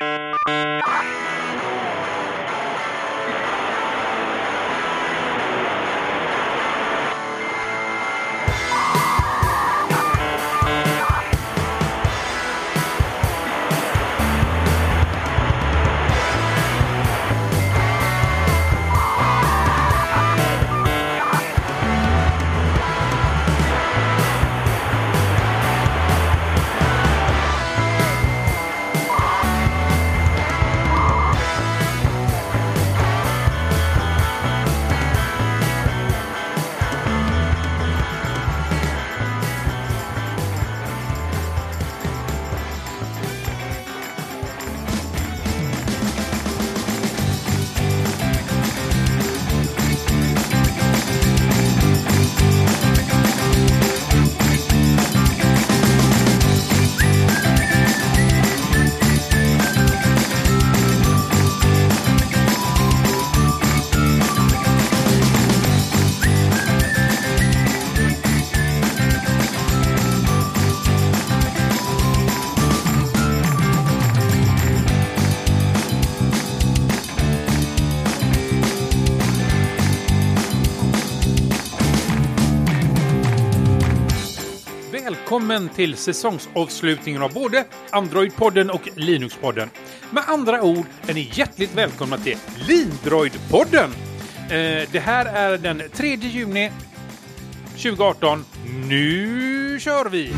Música välkommen till säsongsavslutningen av både Android-podden och Linux-podden. Med andra ord är ni hjärtligt välkomna till Lindroid-podden. Eh, det här är den 3 juni 2018. Nu kör vi!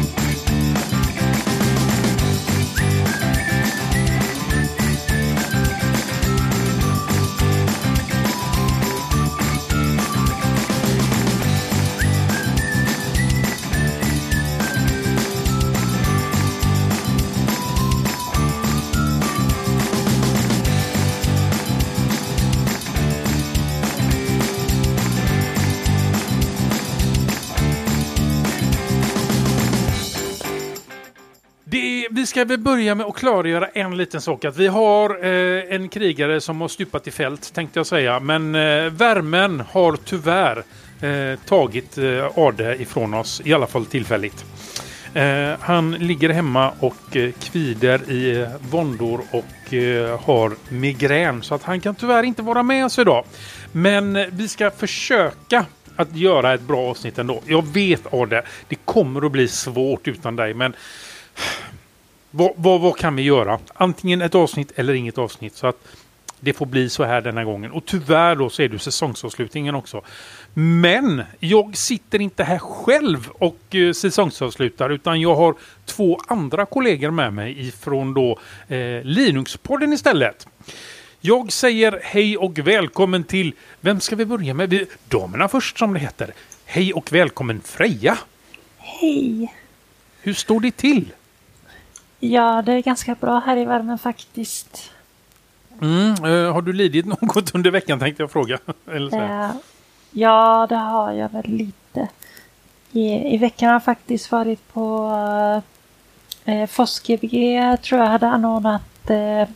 Vi ska väl börja med att klargöra en liten sak. Att vi har eh, en krigare som har stupat i fält, tänkte jag säga. Men eh, värmen har tyvärr eh, tagit eh, Ade ifrån oss, i alla fall tillfälligt. Eh, han ligger hemma och eh, kvider i eh, våndor och eh, har migrän. Så att han kan tyvärr inte vara med oss idag. Men eh, vi ska försöka att göra ett bra avsnitt ändå. Jag vet Ade, det kommer att bli svårt utan dig. Men vad, vad, vad, kan vi göra? Antingen ett avsnitt eller inget avsnitt. Så att det får bli så här denna gången. Och tyvärr då så är det säsongsavslutningen också. Men jag sitter inte här själv och eh, säsongsavslutar utan jag har två andra kollegor med mig ifrån då eh, Linux-podden istället. Jag säger hej och välkommen till, vem ska vi börja med? Vi, damerna först som det heter. Hej och välkommen Freja! Hej! Hur står det till? Ja, det är ganska bra här i värmen faktiskt. Mm, eh, har du lidit något under veckan tänkte jag fråga. Eller så. Eh, ja, det har jag väl lite. I, i veckan har jag faktiskt varit på eh, FOSS-Gbg tror jag hade anordnat eh,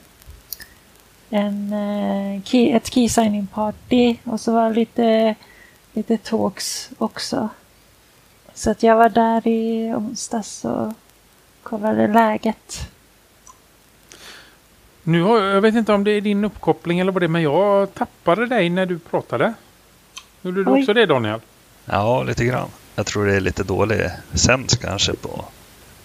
en, eh, key, ett key signing party och så var det lite, lite talks också. Så att jag var där i onsdags och kollade läget. Nu har, jag vet inte om det är din uppkoppling eller vad det är, men jag tappade dig när du pratade. Gjorde du Oj. också det Daniel? Ja, lite grann. Jag tror det är lite dålig sens kanske på,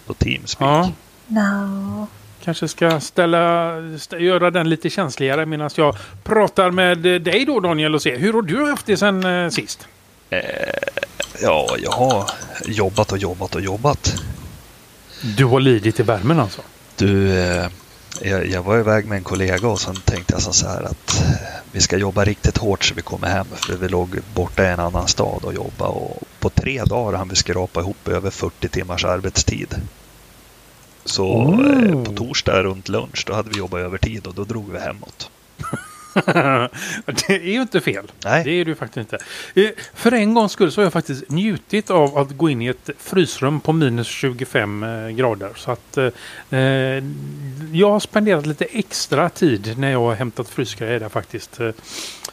på Teamspeak. Ja. No. Kanske ska ställa, stä, göra den lite känsligare medan jag pratar med eh, dig då Daniel och se hur har du haft det sen eh, sist? Eh, ja, jag har jobbat och jobbat och jobbat. Du har lidit i värmen alltså? Du, eh, jag, jag var iväg med en kollega och sen tänkte jag så här att eh, vi ska jobba riktigt hårt så vi kommer hem. För vi låg borta i en annan stad och jobbade och på tre dagar hann vi skrapa ihop över 40 timmars arbetstid. Så Oh. eh, på torsdag runt lunch då hade vi jobbat övertid och då drog vi hemåt. det är ju inte fel. Nej. Det är det ju faktiskt inte. Eh, För en gångs skull så har jag faktiskt njutit av att gå in i ett frysrum på minus 25 eh, grader. Så att eh, eh, jag har spenderat lite extra tid när jag har hämtat frysgrejer där faktiskt. Eh,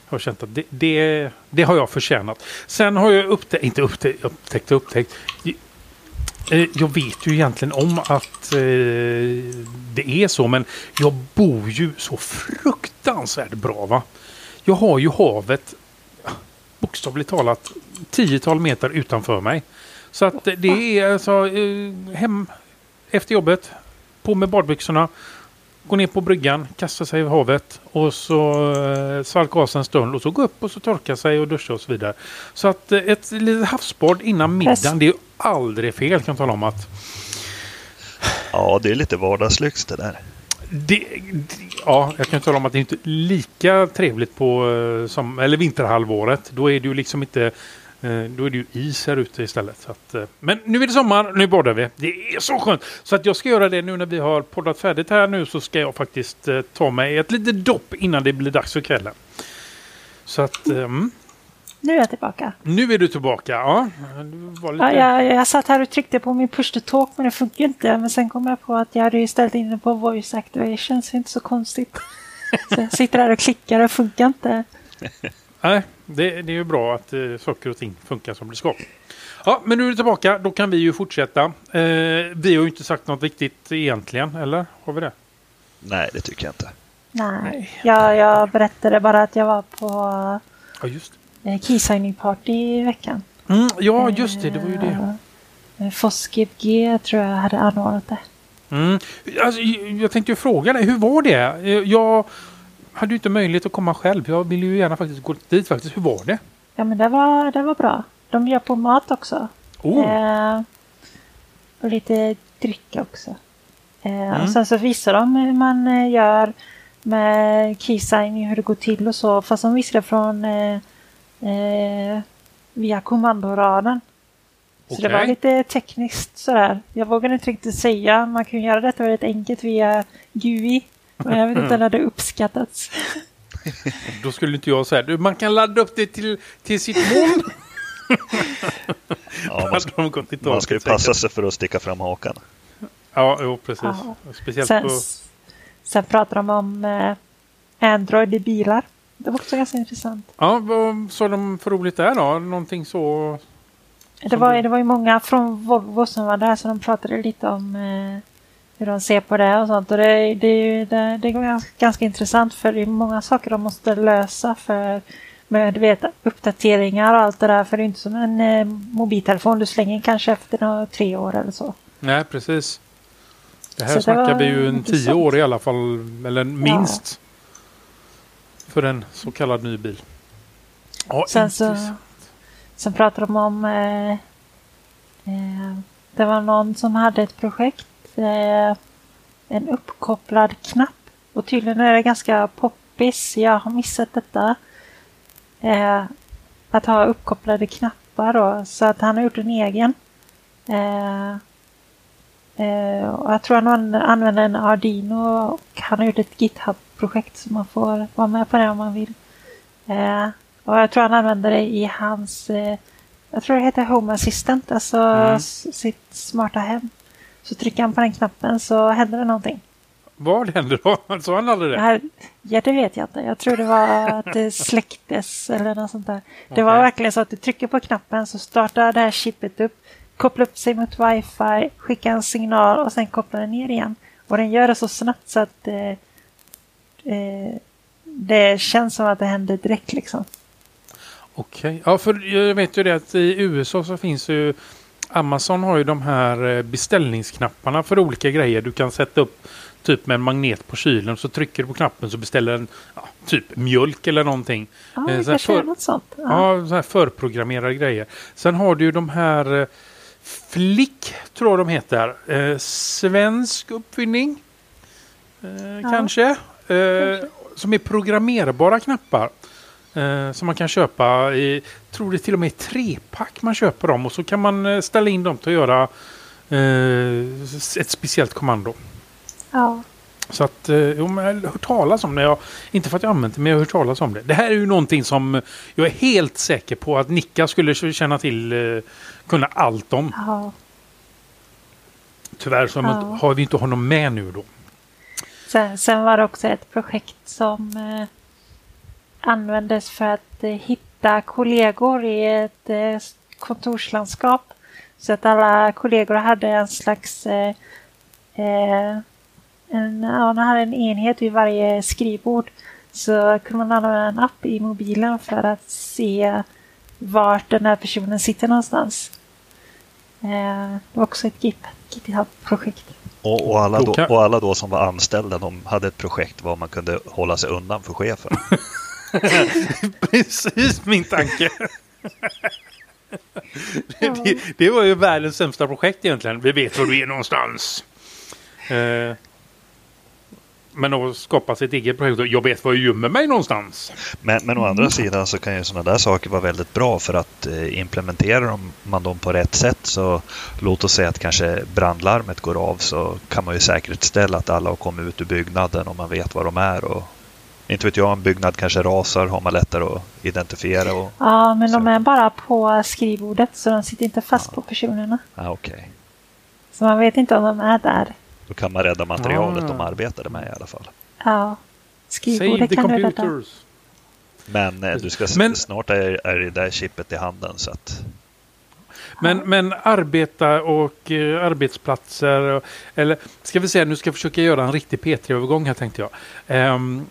har känt att det, det, det har jag förtjänat. Sen har jag upptäckt, inte upptäckt, upptäckt upptäckt. Eh, jag vet ju egentligen om att eh, det är så men jag bor ju så fruktansvärt bra va. Jag har ju havet bokstavligt talat tiotal meter utanför mig. Så att det är alltså eh, hem efter jobbet, på med badbyxorna, gå ner på bryggan, kasta sig i havet och så eh, svalka av sig en stund och så gå upp och så torka sig och duscha och så vidare. Så att ett litet havsbad innan middagen, det är aldrig fel kan jag tala om att. Ja, det är lite vardagslyx det där. Det, det, ja, jag kan tala om att det är inte lika trevligt på eh, som, eller vinterhalvåret. Då är det ju liksom inte Eh, då är det ju is här ute istället. Så att, eh, men nu är det sommar, nu badar vi. Det är så skönt! Så att jag ska göra det nu när vi har poddat färdigt här nu så ska jag faktiskt ta mig ett litet dopp innan det blir dags för kvällen. Så att... Mm. Nu är jag tillbaka. Nu är du tillbaka, ja. Lite... ja jag, jag satt här och tryckte på min push to talk men det funkar inte. Men sen kom jag på att jag hade ställt in det på voice activation så det är inte så konstigt. så jag sitter här och klickar och det funkar inte. Nej, det, det är ju bra att eh, saker och ting funkar som det ska. Ja, men nu är du tillbaka. Då kan vi ju fortsätta. Eh, vi har ju inte sagt något viktigt egentligen, eller? Har vi det? Nej, det tycker jag inte. Nej, jag, jag berättade bara att jag var på ja, just. Eh, keysigning party i veckan. Mm, ja, just det. Det var ju det. Eh, Foskg tror jag hade anordnat det. Mm. Alltså, jag tänkte ju fråga dig, hur var det? Eh, jag hade ju inte möjlighet att komma själv. Jag ville ju gärna faktiskt gå dit faktiskt. Hur var det? Ja men det var, det var bra. De gör på mat också. Oh. Eh, och lite dryck också. Eh, mm. Och sen så visar de hur man eh, gör med keysigning, hur det går till och så. Fast de visar det från eh, eh via kommandoraden. Så okay. det var lite tekniskt sådär. Jag vågar inte riktigt säga. Man kan göra detta väldigt enkelt via GUI. Men jag vet inte om det hade uppskattats. Då skulle inte jag säga man kan ladda upp det till, till sitt moln. ja, man, ska, man ska ju passa sig för att sticka fram hakan. Ja, jo, precis. Ja. Speciellt sen, på... sen pratar de om eh, Android i bilar. Det var också ganska intressant. Ja, vad sa de för roligt där då? Någonting så? Det var, det var ju många från Volvo som var där så de pratade lite om eh, hur de ser på det och sånt. Och det, det, det, det är ganska intressant för det är många saker de måste lösa för med du vet, uppdateringar och allt det där. För det är inte som en eh, mobiltelefon du slänger kanske efter några, tre år eller så. Nej, precis. Det här så snackar vi ju en tio år i alla fall, eller minst. Ja. För en så kallad ny bil. Ja, sen, så, sen pratar de om eh, eh, det var någon som hade ett projekt eh, en uppkopplad knapp. Och tydligen är det ganska poppis. Jag har missat detta. Eh, att ha uppkopplade knappar då. Så att han har gjort en egen. Eh, och jag tror han använder en Arduino och han har gjort ett GitHub-projekt så man får vara med på det om man vill. Eh, och jag tror han använder det i hans, eh, jag tror det heter Home Assistant, alltså mm. sitt smarta hem. Så trycker han på den knappen så händer det någonting. Vad händer då? Sa han aldrig det? Ja, det vet jag inte. Jag tror det var att det släcktes eller något sånt där. Det okay. var verkligen så att du trycker på knappen så startar det här chippet upp, kopplar upp sig mot wifi, skickar en signal och sen kopplar den ner igen. Och den gör det så snabbt så att eh, eh, det känns som att det händer direkt liksom. Okej, okay. ja för jag vet ju det att i USA så finns ju Amazon har ju de här eh, beställningsknapparna för olika grejer. Du kan sätta upp typ med en magnet på kylen så trycker du på knappen så beställer den ja, typ mjölk eller någonting. Ja, det eh, för, något sånt. Ja. ja, så här förprogrammerade grejer. Sen har du ju de här eh, Flick tror jag de heter. Eh, svensk uppfinning. Eh, ja. kanske. Eh, kanske. Som är programmerbara knappar. Eh, som man kan köpa i, tror det till och med är trepack man köper dem och så kan man eh, ställa in dem till att göra eh, ett speciellt kommando. Ja. Så att, jo, men jag har hört talas om det. Jag, inte för att jag använt det, men jag har hört talas om det. Det här är ju någonting som jag är helt säker på att Nicka skulle känna till, kunna allt om. Ja. Tyvärr så ja. har vi inte honom med nu då. Sen, sen var det också ett projekt som eh, användes för att eh, hitta kollegor i ett eh, kontorslandskap. Så att alla kollegor hade en slags eh, eh, en, ja, hade en enhet vid varje skrivbord. Så kunde man använda en app i mobilen för att se vart den här personen sitter någonstans. Eh, det var också ett GitHub-projekt. Och, och, alla då, och alla då som var anställda de hade ett projekt var man kunde hålla sig undan för chefen. Precis min tanke. det, det, var ju världens sämsta projekt egentligen. Vi vet var du är någonstans. Eh, men att skapa sitt eget projekt. Jag vet var jag gömmer mig någonstans. Men, men å andra sidan så kan ju sådana där saker vara väldigt bra för att eh, implementerar man dem på rätt sätt så låt oss säga att kanske brandlarmet går av så kan man ju säkerställa att alla har kommit ut ur byggnaden och man vet var de är. Och, inte vet jag, en byggnad kanske rasar har man lättare att identifiera. Och, ja, men så. de är bara på skrivbordet så de sitter inte fast ja. på personerna. Ah, okay. Så man vet inte om de är där. Då kan man rädda materialet ah. de arbetade med i alla fall. Ja, skrivbordet kan du rädda. Men eh, du ska men, snart är, är det där chippet i handen så att... Men, men arbeta och uh, arbetsplatser, och, eller ska vi säga, nu ska jag försöka göra en riktig P3-övergång här tänkte jag. Um, uh,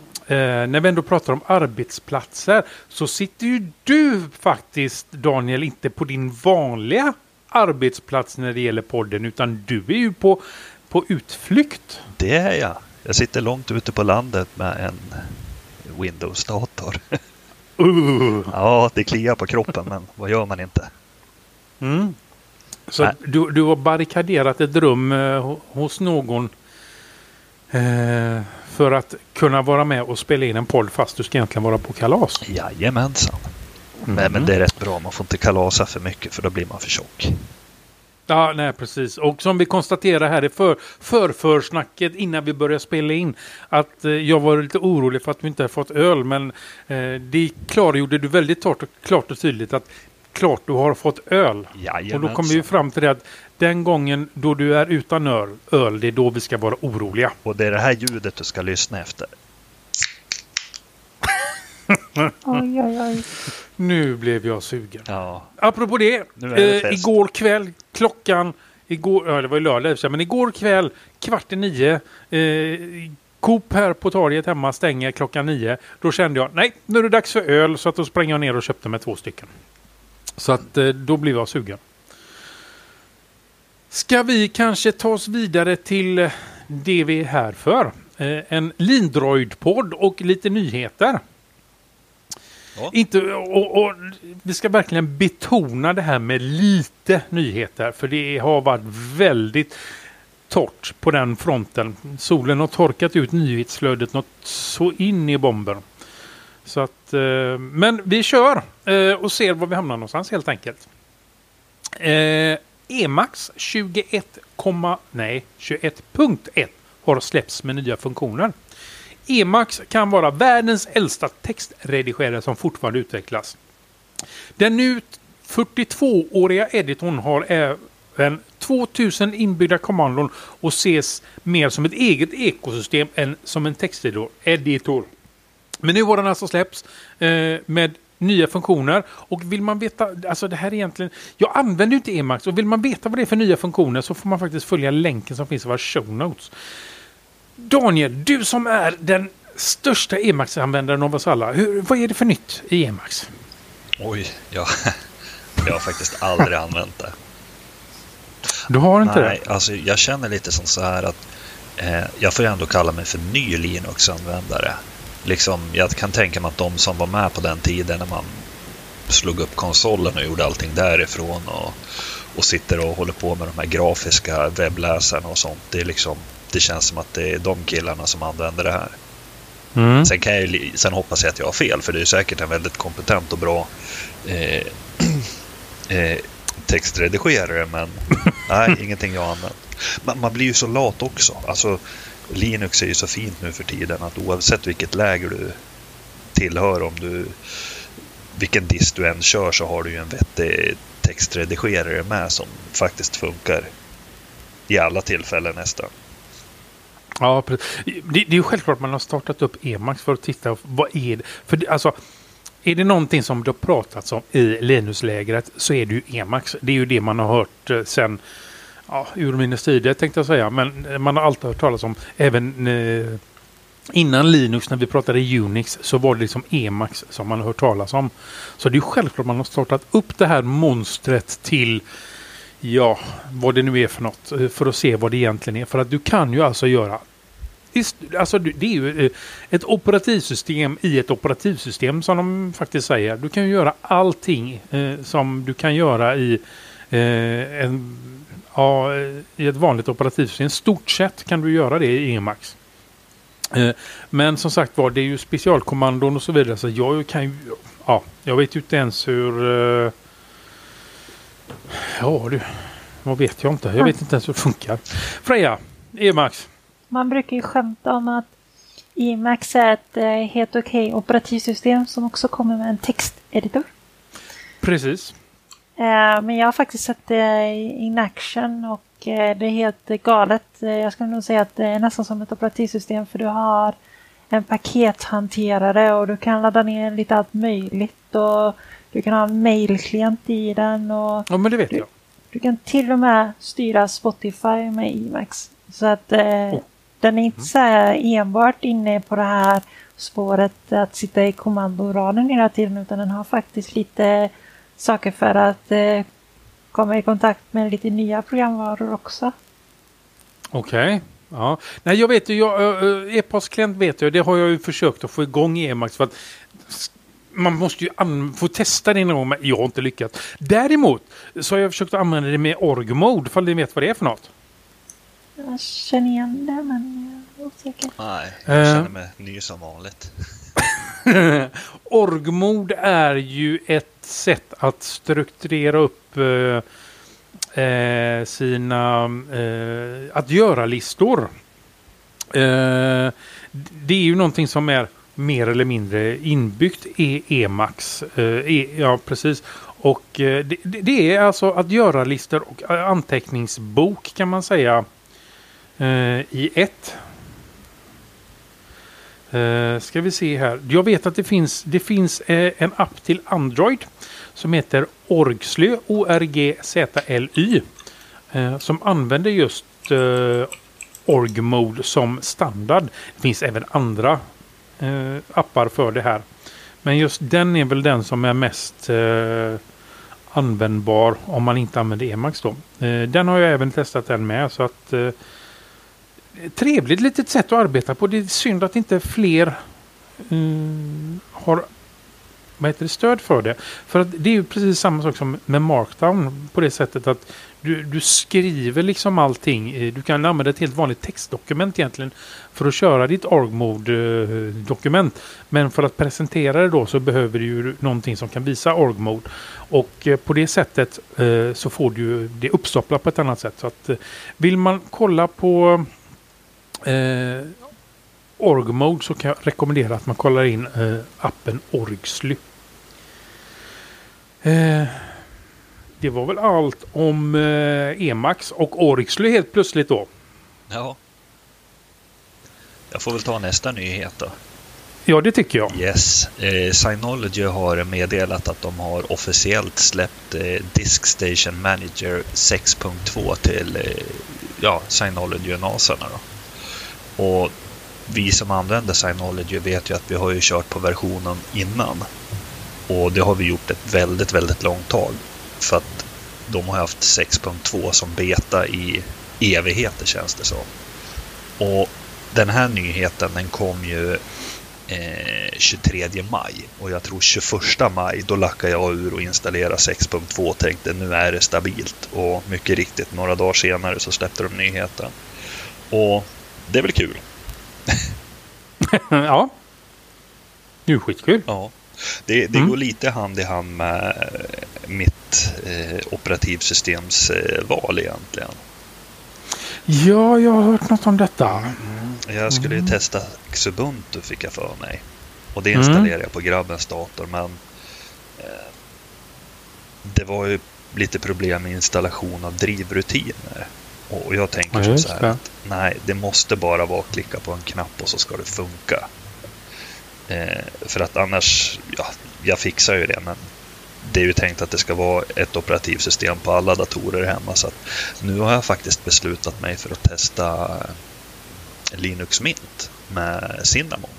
när vi ändå pratar om arbetsplatser så sitter ju du faktiskt Daniel inte på din vanliga arbetsplats när det gäller podden utan du är ju på på utflykt? Det är jag. Jag sitter långt ute på landet med en Windows-dator. Uh. Ja, det kliar på kroppen, men vad gör man inte? Mm. Så du, du har barrikaderat ett rum eh, hos någon eh, för att kunna vara med och spela in en podd fast du ska egentligen vara på kalas? Jajamensan. Mm. Men, men det är rätt bra. Man får inte kalasa för mycket för då blir man för tjock. Ja, nej precis. Och som vi konstaterar här i för, förförsnacket innan vi börjar spela in att eh, jag var lite orolig för att vi inte har fått öl men eh, det klargjorde du väldigt klart och, klart och tydligt att klart du har fått öl. Jajamensan. Och då kommer vi fram till det att den gången då du är utan öl, öl, det är då vi ska vara oroliga. Och det är det här ljudet du ska lyssna efter. Oj, oj, oj. Nu blev jag sugen. Ja. Apropå det, det eh, igår kväll klockan, igår, ja det var ju lördag men igår kväll kvart i nio eh, Coop här på torget hemma stänger klockan nio. Då kände jag, nej, nu är det dags för öl. Så att då sprang jag ner och köpte mig två stycken. Så att eh, då blev jag sugen. Ska vi kanske ta oss vidare till det vi är här för? Eh, en Lindroid-podd och lite nyheter. Ja. Inte, och, och, vi ska verkligen betona det här med lite nyheter. För det har varit väldigt torrt på den fronten. Solen har torkat ut nyhetsflödet något så in i bomben. Så att, eh, men vi kör eh, och ser var vi hamnar någonstans helt enkelt. Eh, Emax 21, nej 21.1 har släppts med nya funktioner. Emacs kan vara världens äldsta textredigerare som fortfarande utvecklas. Den nu 42-åriga editorn har även 2000 inbyggda kommandon och ses mer som ett eget ekosystem än som en texteditor. Men nu har den alltså släppts eh, med nya funktioner. Och vill man veta, alltså det här är egentligen, jag använder ju inte Emacs och vill man veta vad det är för nya funktioner så får man faktiskt följa länken som finns i våra show notes. Daniel, du som är den största Emacs-användaren av oss alla. Hur, vad är det för nytt i Emacs? Oj, ja. jag har faktiskt aldrig använt det. Du har inte Nej, det? Alltså, jag känner lite som så här att eh, jag får ändå kalla mig för ny Linux-användare. Liksom, jag kan tänka mig att de som var med på den tiden när man slog upp konsolen och gjorde allting därifrån och, och sitter och håller på med de här grafiska webbläsarna och sånt. Det är liksom det känns som att det är de killarna som använder det här. Mm. Sen, kan jag, sen hoppas jag att jag har fel, för det är säkert en väldigt kompetent och bra eh, eh, textredigerare, men nej, ingenting jag använt. Man, man, blir ju så lat också. Alltså, Linux är ju så fint nu för tiden att oavsett vilket läger du tillhör, om du vilken disk du än kör så har du ju en vettig textredigerare med som faktiskt funkar i alla tillfällen nästan. Ja, precis. Det, det är ju självklart att man har startat upp Emacs för att titta vad är det. För det, alltså, Är det någonting som det har pratats om i Linus-lägret så är det ju Emacs. Det är ju det man har hört eh, sen ja, urminnes tider tänkte jag säga. Men eh, man har alltid hört talas om även eh, innan Linux när vi pratade Unix så var det liksom Emacs som man har hört talas om. Så det är självklart man har startat upp det här monstret till ja, vad det nu är för något eh, för att se vad det egentligen är. För att du kan ju alltså göra Alltså det är ju eh, ett operativsystem i ett operativsystem som de faktiskt säger. Du kan ju göra allting eh, som du kan göra i, en, ja, i ett vanligt operativsystem. Stort sett kan du göra det i Emacs. Men som sagt var, det är ju specialkommandon och så vidare. Så jag kan ju, ja, jag vet ju inte ens hur... Ja du, vad vet jag inte. Jag vet inte ens hur det funkar. Freja, Emacs. Man brukar ju skämta om att Emacs är ett eh, helt okej okay operativsystem som också kommer med en texteditor. Precis. Eh, men jag har faktiskt sett det in action och eh, det är helt galet. Jag skulle nog säga att det är nästan som ett operativsystem för du har en pakethanterare och du kan ladda ner lite allt möjligt och du kan ha en mailklient i den. Och ja, men det vet du, jag. Du kan till och med styra Spotify med Emacs. Så att oh. Den är inte mm. så enbart inne på det här spåret att sitta i kommandoraden hela tiden utan den har faktiskt lite saker för att eh, komma i kontakt med lite nya programvaror också. Okej. Okay. Ja. Nej, jag vet ju, e-postklient vet jag, det har jag ju försökt att få igång i Emacs för att man måste ju få testa det någon gång, men jag har inte lyckats. Däremot så har jag försökt använda det med org-mode, ifall ni vet vad det är för något. Jag känner igen det men jag är osäker. Nej, jag känner mig ny som vanligt. Orgmod är ju ett sätt att strukturera upp eh, eh, sina eh, att göra-listor. Eh, det är ju någonting som är mer eller mindre inbyggt e, i Emacs. Eh, e, ja, precis. Och eh, det, det, är alltså att göra-listor och eh, anteckningsbok kan man säga i ett. Uh, ska vi se här. Jag vet att det finns, det finns uh, en app till Android som heter Orgslö, O-R-G-Z-L-Y. Uh, som använder just uh, Org-mode som standard. Det finns även andra Eh, appar för det här. Men just den är väl den som är mest eh, användbar om man inte använder Emacs då. Eh, den har jag även testat den med så att trevligt litet sätt att arbeta på. Det är synd att inte fler har vad heter det, stöd för det. För att det är ju precis samma sak som med Markdown på det sättet att du, du skriver liksom allting. Eh, du kan använda ett helt vanligt textdokument egentligen för att köra ditt org-mode-dokument. Men för att presentera det då så behöver du ju någonting som kan visa org-mode. Och eh, på det sättet eh, så får du det uppstopplat på ett annat sätt. Så att vill man kolla på eh, Org-mode så kan jag rekommendera att man kollar in eh, appen Orgsly. Eh, det var väl allt om eh, Emacs och Orgsly helt plötsligt då. Ja. Jag får väl ta nästa nyhet då. Ja, det tycker jag. Yes. Eh, Synology har meddelat att de har officiellt släppt eh, Disk Station Manager 6.2 till eh, ja, Synology-nasarna. Då. Och vi som använder Synology vet ju att vi har ju kört på versionen innan. Och det har vi gjort ett väldigt, väldigt långt tag. För att de har haft 6.2 som beta i evigheter känns det som. Och den här nyheten den kom ju eh, 23 maj och jag tror 21 maj då lackade jag ur och installerade 6.2 och tänkte nu är det stabilt. Och mycket riktigt några dagar senare så släppte de nyheten. Och det är väl kul? ja. Det är skitkul. Ja. Det, det mm. går lite hand i hand med mitt eh, operativsystems eh, val egentligen. Ja, jag har hört något om detta. Mm. Jag skulle ju mm. testa Xubuntu fick jag för mig. Och det installerade jag på grabbens dator men eh, det var ju lite problem med installation av drivrutiner. Och jag tänker ja, så här att nej, det måste bara vara att klicka på en knapp och så ska det funka. Eh, för att annars, ja, jag fixar ju det, men det är ju tänkt att det ska vara ett operativsystem på alla datorer hemma. Så nu har jag faktiskt beslutat mig för att testa Linux Mint med Cinnamon.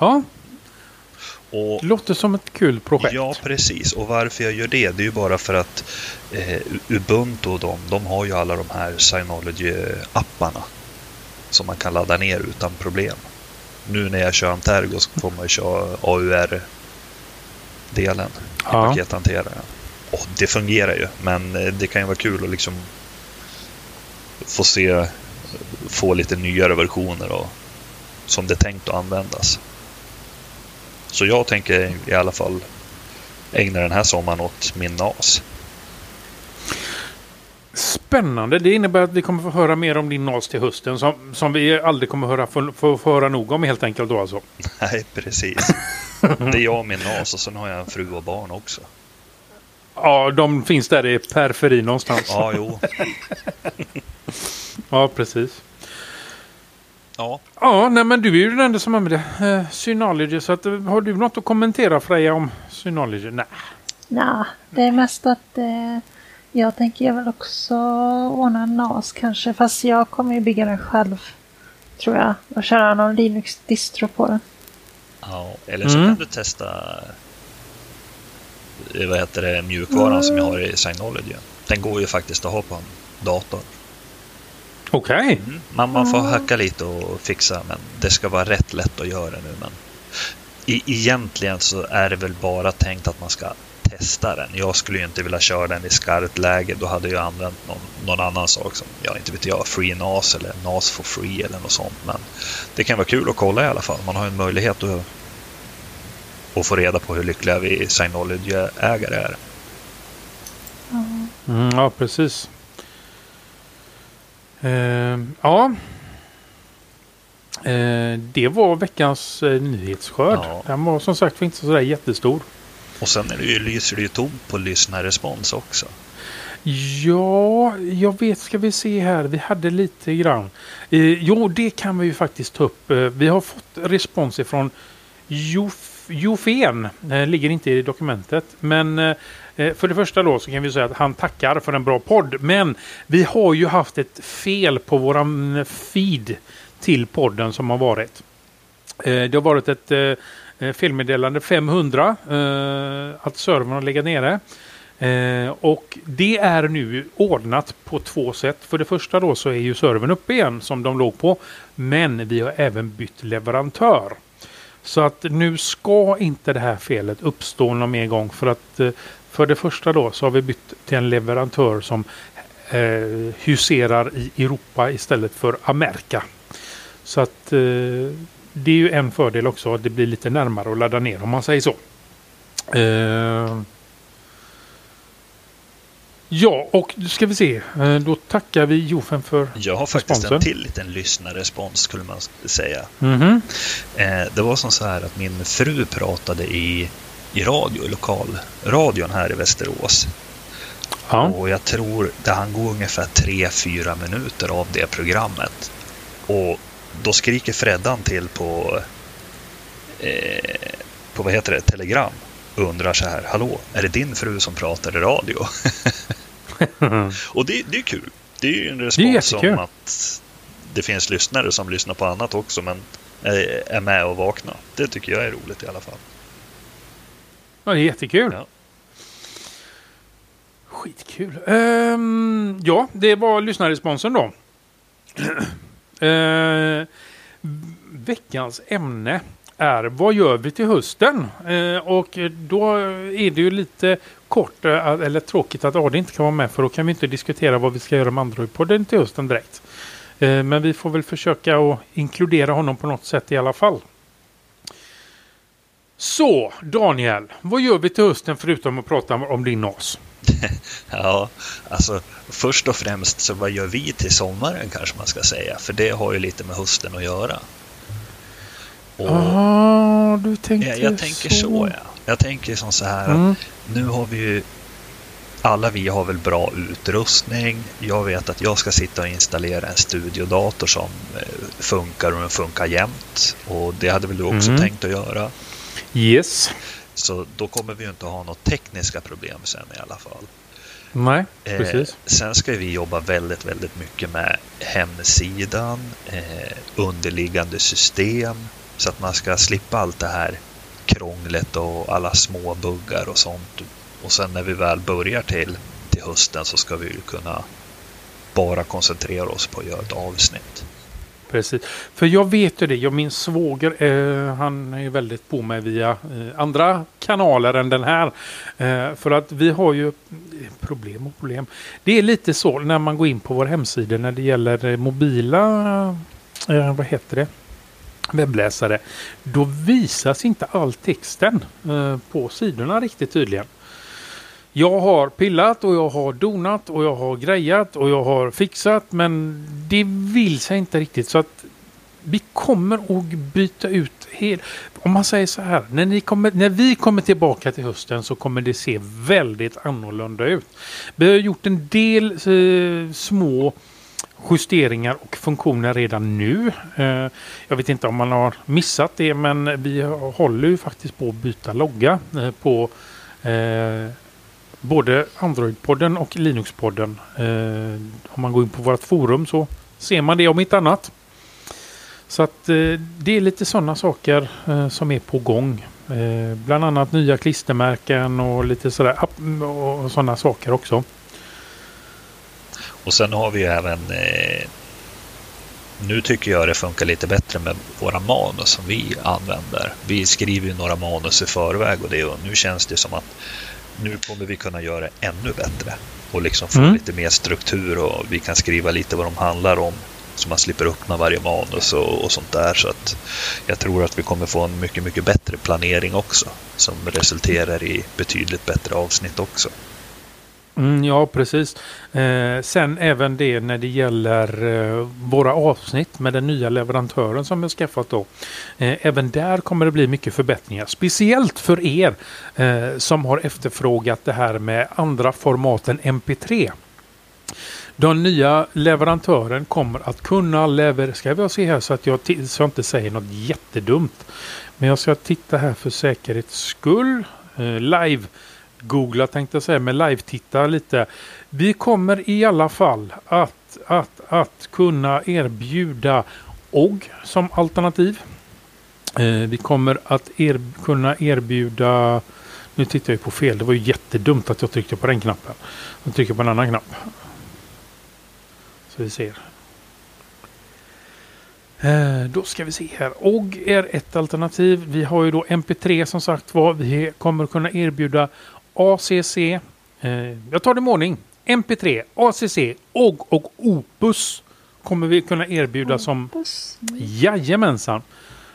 Ja, Och det låter som ett kul projekt. Ja, precis. Och varför jag gör det, det är ju bara för att eh, Ubuntu och de, de har ju alla de här Synology-apparna som man kan ladda ner utan problem. Nu när jag kör Antergo så får man ju köra AUR-delen i Ja. pakethanteraren. Och det fungerar ju, men eh, det kan ju vara kul att liksom få se, få lite nyare versioner och som det är tänkt att användas. Så jag tänker i alla fall ägna den här sommaren åt min NAS. Spännande. Det innebär att vi kommer få höra mer om din NAS till hösten som, som vi aldrig kommer höra, få, få, få höra nog om helt enkelt då alltså. Nej, precis. Det är jag och min NAS och sen har jag en fru och barn också. Ja, de finns där i periferin någonstans. Ja, jo. Ja, precis. Ja, Ja, nej men du är ju den enda som använder eh, Synology. Så att, eh, har du något att kommentera Freja om Synology? Nej. Nja, det är mest att eh, jag tänker jag väl också ordna en NAS kanske. Fast jag kommer ju bygga den själv. Tror jag. Och köra någon Linux-distro på den. ja. eller så Mm. kan du testa eh, vad heter det, mjukvaran som jag har i Synology. Den går ju faktiskt att ha på en dator. Okej. Mm. Man, man får hacka lite och fixa, men det ska vara rätt lätt att göra nu. Men i, egentligen så är det väl bara tänkt att man ska testa den. Jag skulle ju inte vilja köra den i skarpt läge. Då hade jag använt någon, någon annan sak som, ja inte vet jag, Free NAS eller NAS for free eller något sånt. Men det kan vara kul att kolla i alla fall. Man har ju en möjlighet att, att få reda på hur lyckliga vi Synology-ägare är. Mm, ja, precis. Eh, ja. Eh, det var veckans eh, nyhetsskörd. Ja. Den var som sagt inte sådär jättestor. Och sen är det ju, lyser det ju tomt på lyssnarrespons också. Ja, jag vet. Ska vi se här. Vi hade lite grann. Eh, jo, det kan vi ju faktiskt ta upp. Eh, vi har fått respons ifrån Jof, Jofen. Eh, ligger inte i dokumentet. Men eh, eh för det första då så kan vi säga att han tackar för en bra podd. Men vi har ju haft ett fel på våran eh, feed till podden som har varit. Eh, det har varit ett eh, eh, felmeddelande 500. Eh, att servern har legat nere. Eh, och det är nu ordnat på två sätt. För det första då så är ju servern uppe igen som de låg på. Men vi har även bytt leverantör. Så att nu ska inte det här felet uppstå någon mer gång. För att eh, för det första då så har vi bytt till en leverantör som eh, huserar i Europa istället för Amerika. Så att eh, det är ju en fördel också. Det blir lite närmare att ladda ner om man säger så. Eh, Ja, och då ska vi se. Eh, Då tackar vi Jofen för... Jag har faktiskt Responsen. en till liten lyssnarrespons skulle man säga. Mhm. Eh, det var som så här att min fru pratade i, i radio, i lokalradion här i Västerås. Ja. Och jag tror det han går ungefär 3-4 minuter av det programmet. Och då skriker Freddan till på, eh, på vad heter det, Telegram och undrar så här, hallå, är det din fru som pratar i radio? och det, det är kul. Det är ju en respons om att det finns lyssnare som lyssnar på annat också, men är, är med och vakna. Det tycker jag är roligt i alla fall. ja, det är jättekul. Ja. Skitkul. Ehm, ja, det var lyssnarresponsen då. Eh, veckans ämne är vad gör vi till hösten? Eh, och då är det ju lite kort eh, eller tråkigt att Adi inte kan vara med för då kan vi inte diskutera vad vi ska göra med Android-podden till hösten direkt. Eh, men vi får väl försöka att inkludera honom på något sätt i alla fall. Så, Daniel, vad gör vi till hösten förutom att prata om din NAS? Ja, alltså först och främst så vad gör vi till sommaren kanske man ska säga, för det har ju lite med hösten att göra. Och Ah, du tänkte jag, jag tänker så ja. Jag tänker som så här att Mm. nu har vi ju alla vi har väl bra utrustning. Jag vet att jag ska sitta och installera en studiodator som eh, funkar och den funkar jämt. Och det hade väl du också Mm. tänkt att göra. Yes. Så då kommer vi inte ha några tekniska problem sen i alla fall. Nej, eh, precis. Eh, sen ska vi jobba väldigt, väldigt mycket med hemsidan, eh, underliggande system, så att man ska slippa allt det här krånglet och alla små buggar och sånt. Och sen när vi väl börjar till, till hösten så ska vi kunna bara koncentrera oss på att göra ett avsnitt. Precis. För jag vet ju det. Jag, min svåger, eh, han är väldigt på mig via eh, andra kanaler än den här. Eh, för att vi har ju problem och problem. Det är lite så när man går in på vår hemsida när det gäller eh, mobila, eh, vad heter det? webbläsare. Då visas inte all texten eh, på sidorna riktigt tydligen. Jag har pillat och jag har donat och jag har grejat och jag har fixat men det vill sig inte riktigt så att vi kommer att byta ut helt. Om man säger så här, när, ni kommer, när vi kommer tillbaka till hösten så kommer det se väldigt annorlunda ut. Vi har gjort en del eh, små justeringar och funktioner redan nu. Eh, jag vet inte om man har missat det men vi håller ju faktiskt på att byta logga eh, på eh, både Android-podden och Linux-podden. Eh, om man går in på vårt forum så ser man det om inte annat. Så att eh, det är lite sådana saker eh, som är på gång. Bland annat nya klistermärken och lite sådär och sådana saker också. Och sen har vi även eh, nu tycker jag det funkar lite bättre med våra manus som vi använder. Vi skriver ju några manus i förväg och, det, och nu känns det som att nu kommer vi kunna göra det ännu bättre och liksom få mm. lite mer struktur och vi kan skriva lite vad de handlar om så man slipper öppna varje manus och, och, sånt där. Så att jag tror att vi kommer få en mycket, mycket bättre planering också som resulterar i betydligt bättre avsnitt också. Mm, ja, precis. Eh, sen även det när det gäller eh, våra avsnitt med den nya leverantören som vi har skaffat då. Eh, även där kommer det bli mycket förbättringar. Speciellt för er eh, som har efterfrågat det här med andra formaten MP3. Den nya leverantören kommer att kunna leverera, ska vi se här så att jag, så jag inte säger något jättedumt. Men jag ska titta här för säkerhets skull. Eh, live googla tänkte jag säga, men live-titta lite. Vi kommer i alla fall att, att, att kunna erbjuda OGG som alternativ. Eh, vi kommer att er, kunna erbjuda nu tittar jag på fel. Det var ju jättedumt att jag tryckte på den knappen. Jag trycker på en annan knapp. Så vi ser. Eh, då ska vi se här. OGG är ett alternativ. Vi har ju då MP3 som sagt var. Vi kommer kunna erbjuda ACC. Eh, jag tar det med ordning. MP3, ACC, OGG och Opus kommer vi kunna erbjuda Opus. som... Jajamensan.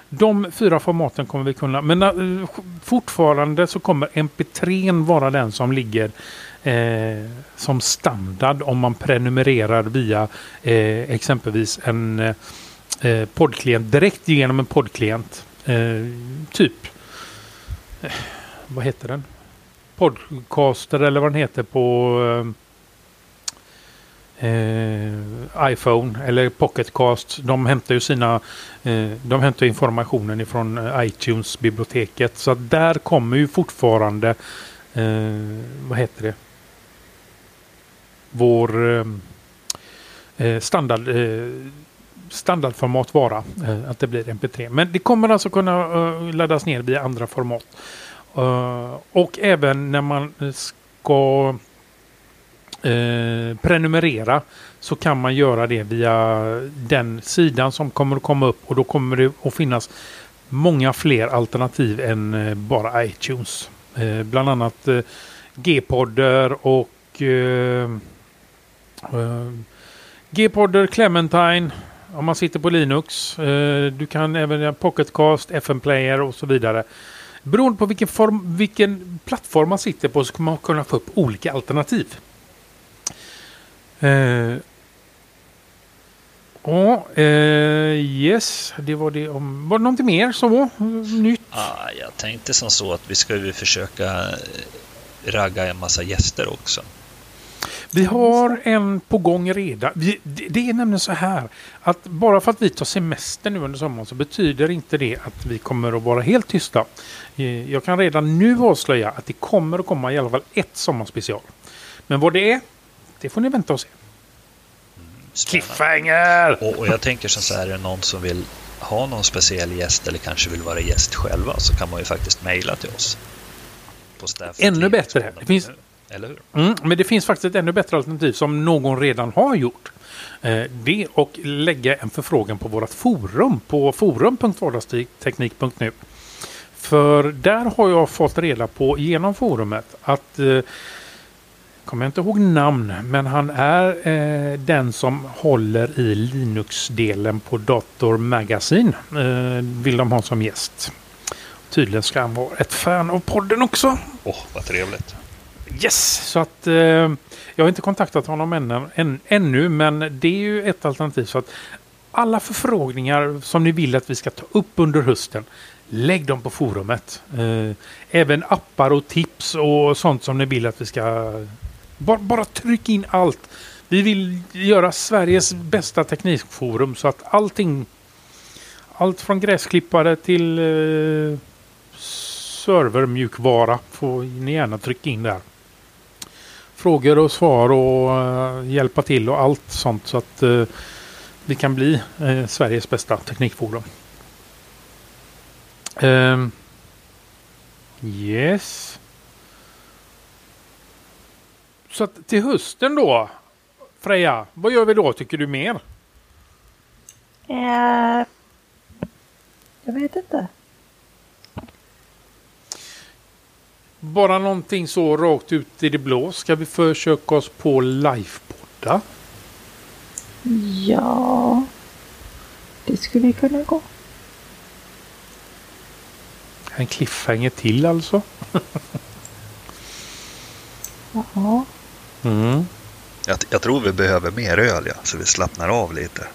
De fyra formaten kommer vi kunna, men uh, fortfarande så kommer MP3 vara den som ligger eh, som standard om man prenumererar via eh, exempelvis en eh, poddklient direkt genom en poddklient. Eh, typ, eh, vad heter den? Podcaster eller vad den heter på eh, eh, iPhone eller Pocketcast. De hämtar ju sina eh, de hämtar informationen ifrån eh, iTunes-biblioteket. Så att där kommer ju fortfarande eh, vad heter det? Vår eh, eh, standard eh, standardformat vara. att det blir MP3. Men det kommer alltså kunna laddas ner via andra format. Uh, och även när man ska uh, prenumerera så kan man göra det via den sidan som kommer att komma upp och då kommer det att finnas många fler alternativ än eh, bara iTunes. bland annat G-podder och G-podder, Clementine om man sitter på Linux. du kan även Pocketcast, FM Player och så vidare. Beroende på vilken, form, vilken plattform man sitter på så kommer man kunna få upp olika alternativ. Eh, Ja, eh, yes, det var det om... Var det någonting mer så nytt? Ah, jag tänkte som så att vi ska försöka eh, ragga en massa gäster också. Vi har en på gång redan. Vi, det, är nämligen så här att bara för att vi tar semester nu under sommaren så betyder inte det att vi kommer att vara helt tysta. Eh, Jag kan redan nu avslöja att det kommer att komma i alla fall ett sommarspecial. Men vad det är, det får ni vänta och se. Cliffhanger! Och, och jag tänker så här, är det någon som vill ha någon speciell gäst eller kanske vill vara gäst själva så kan man ju faktiskt mejla till oss. Ännu bättre. Det finns- Eller hur? Mm, men det finns faktiskt ett ännu bättre alternativ som någon redan har gjort. Eh, det och lägga en förfrågan på vårt forum på forum.vardagsteknik.nu. För där har jag fått reda på genom forumet att eh, kommer jag inte ihåg namn, men han är eh, den som håller i Linux-delen på Dator Magazine. Eh, vill de ha som gäst. Tydligen ska han vara ett fan av podden också. Åh, vad trevligt. Yes! Så att eh, jag har inte kontaktat honom än, än, ännu, men det är ju ett alternativ. Så att alla förfrågningar som ni vill att vi ska ta upp under hösten, lägg dem på forumet. Eh, även appar och tips och sånt som ni vill att vi ska... Bara, bara tryck in allt. Vi vill göra Sveriges bästa teknikforum så att allting... Allt från gräsklippare till eh, servermjukvara får ni gärna trycka in där frågor och svar och eh, hjälpa till och allt sånt så att eh, uh, vi kan bli eh, Sveriges bästa teknikforum. Ehm, yes. Så att till hösten då, Freja, vad gör vi då tycker du mer? Uh, jag vet inte. Bara någonting så rakt ut i det blå. Ska vi försöka oss på livepodda? Ja, det skulle kunna gå. En cliffhanger till alltså? Ja, Mm. Jag, jag tror vi behöver mer öl, ja, så vi slappnar av lite.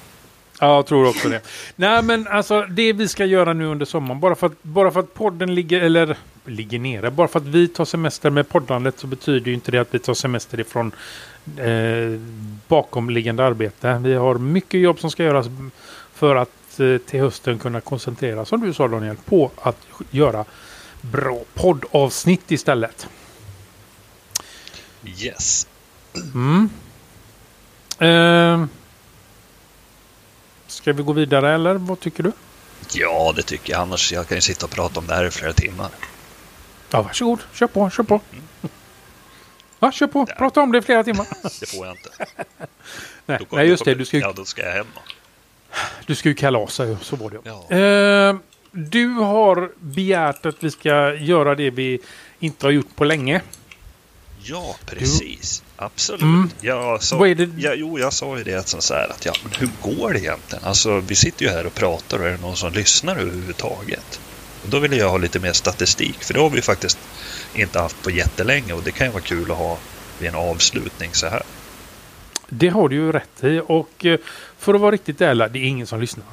Ja, jag tror också det. Nej, men alltså det vi ska göra nu under sommaren, bara för att, bara för att podden ligger, eller ligger nere, bara för att vi tar semester med poddandet så betyder ju inte det att vi tar semester ifrån eh, bakomliggande arbete. Vi har mycket jobb som ska göras för att eh, till hösten kunna koncentrera, som du sa Daniel, på att göra bra poddavsnitt istället. Yes. Mm. Eh, ska vi gå vidare eller vad tycker du? Ja, det tycker jag. Annars jag kan ju sitta och prata om det här i flera timmar. Ja, varsågod. Kör på, kör på. Ja, kör på. Prata om det i flera timmar. Det får jag inte. Nej, Då nej just det. Du ska, ju, Ja, då ska jag hem. du ska ju kalasa ju. Så var det. Ja. Eh, du har begärt att vi ska göra det vi inte har gjort på länge. Ja, precis. Absolut. Mm. Jag sa, Vad är det- ja, jo, jag sa ju det att så här att ja, men hur går det egentligen? Alltså, vi sitter ju här och pratar och är det någon som lyssnar överhuvudtaget? Och då ville jag ha lite mer statistik, för det har vi faktiskt inte haft på jättelänge och det kan ju vara kul att ha vid en avslutning så här. Det har du ju rätt i. Och eh, för att vara riktigt ärlig, det är ingen som lyssnar.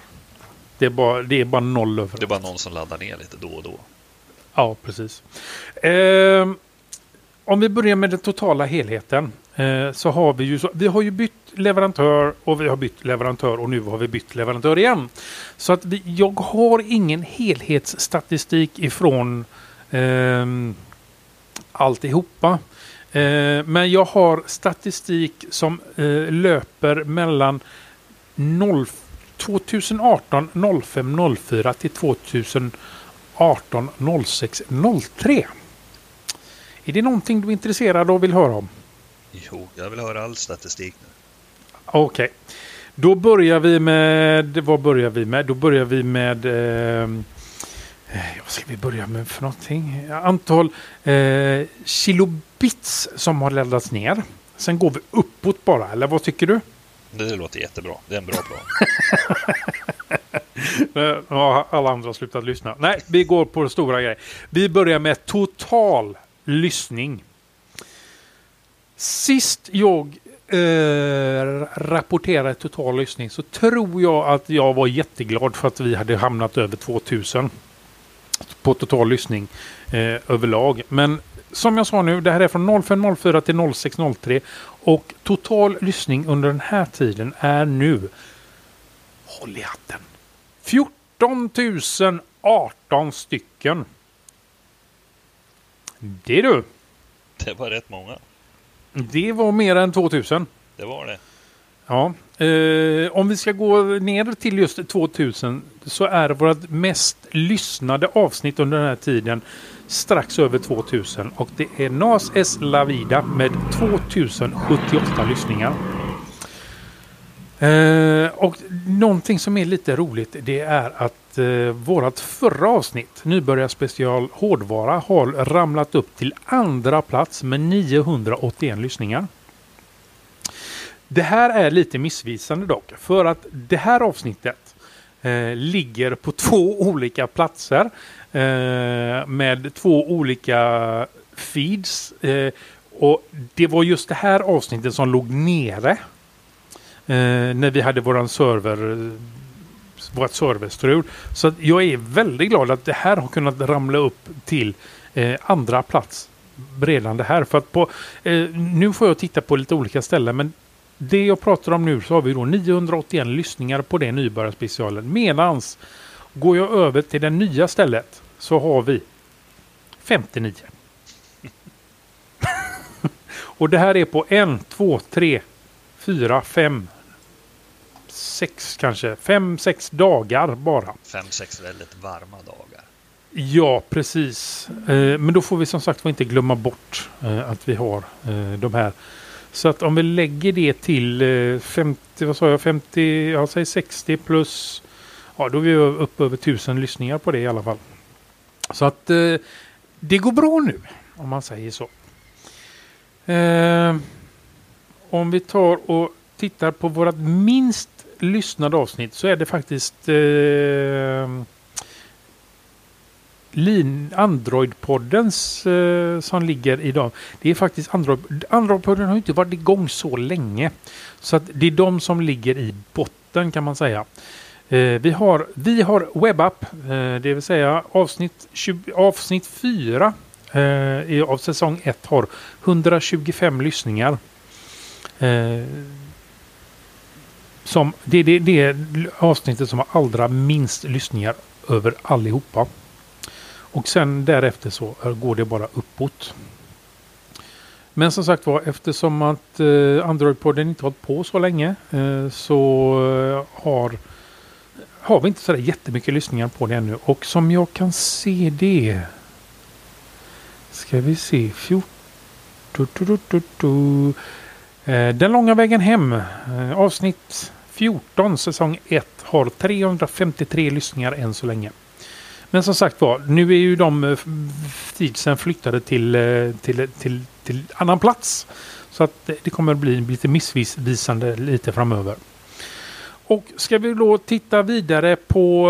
Det är bara, det är bara noll över. Det är bara någon som laddar ner lite då och då. Ja, precis. Eh, om vi börjar med den totala helheten Eh, så har vi ju så, vi har ju bytt leverantör och vi har bytt leverantör och nu har vi bytt leverantör igen. Så att vi, jag har ingen helhetsstatistik ifrån eh, alltihopa. Eh, men jag har statistik som eh, löper mellan 0, 2018 05 04 till 2018 06 03. Är det någonting du är intresserad av och vill höra om? Jo, jag vill höra all statistik nu. Okej. Då börjar vi med... Vad börjar vi med? Då börjar vi med... Eh, vad ska vi börja med för någonting? Antal eh, kilobits som har laddats ner. Sen går vi uppåt bara, eller vad tycker du? Det låter jättebra. Det är en bra plan. Eh, Ja, alla andra har slutat lyssna. Nej, vi går på stora grejer. Vi börjar med total lyssning. Sist jag eh, rapporterade total lyssning så tror jag att jag var jätteglad för att vi hade hamnat över 2000 på total lyssning eh, överlag. Men som jag sa nu, det här är från 0504 till 0603 och total lyssning under den här tiden är nu, håll i hatten, 14 018 stycken. Det du. Det var rätt många. Det var mer än 2000. Det var det. Ja, eh, om vi ska gå ner till just 2000 så är vårt mest lyssnade avsnitt under den här tiden strax över 2000 och det är Nas Es La Vida med 2078 lyssningar. Eh, och någonting som är lite roligt det är att eh, vårat förra avsnitt, Nybörjarspecial Hårdvara, har ramlat upp till andra plats med 981 lyssningar. Det här är lite missvisande dock, för att det här avsnittet eh, ligger på två olika platser eh, med två olika feeds. Eh, och det var just det här avsnittet som låg nere Eh, när vi hade våran server vårt serverstrul. Så att jag är väldigt glad att det här har kunnat ramla upp till eh, andra plats redan det här. För att på, eh, nu får jag titta på lite olika ställen men det jag pratar om nu så har vi då 981 lyssningar på det nybörjarspecialen. Medans går jag över till det nya stället så har vi 59. Och det här är på en, två, tre, fyra, fem, sex kanske. Fem, sex dagar bara. Fem, sex väldigt varma dagar. Ja, precis. Eh, men då får vi som sagt inte glömma bort eh, att vi har eh, de här. Så att om vi lägger det till eh, 50, vad sa jag, 50, jag säger 60 plus, ja då är vi uppe över 1000 lyssningar på det i alla fall. Så att det går bra nu, om man säger så. Om vi tar och tittar på vårat minst lyssnade avsnitt så är det faktiskt eh, Lin, Android-poddens eh, som ligger idag. Det är faktiskt Android. Android-podden har inte varit igång så länge. Så att det är de som ligger i botten kan man säga. Eh, vi, har, vi har webbapp, eh, det vill säga avsnitt, 20, avsnitt 4 eh, av säsong 1 har 125 lyssningar. Eh, som, det är det, är avsnittet som har allra minst lyssningar över allihopa. Och sen därefter så går det bara uppåt. Men som sagt var eftersom att eh, Android-podden inte hållit på så länge eh, så eh, har, har vi inte så jättemycket lyssningar på det ännu. Och som jag kan se det ska vi se 14 Den långa vägen hem avsnitt 14 säsong 1 har 353 lyssningar än så länge. Men som sagt var, nu är ju de eh, tidsen flyttade till, eh, till, eh, till, till annan plats. Så att det kommer att bli lite missvisande lite framöver. Och ska vi då titta vidare på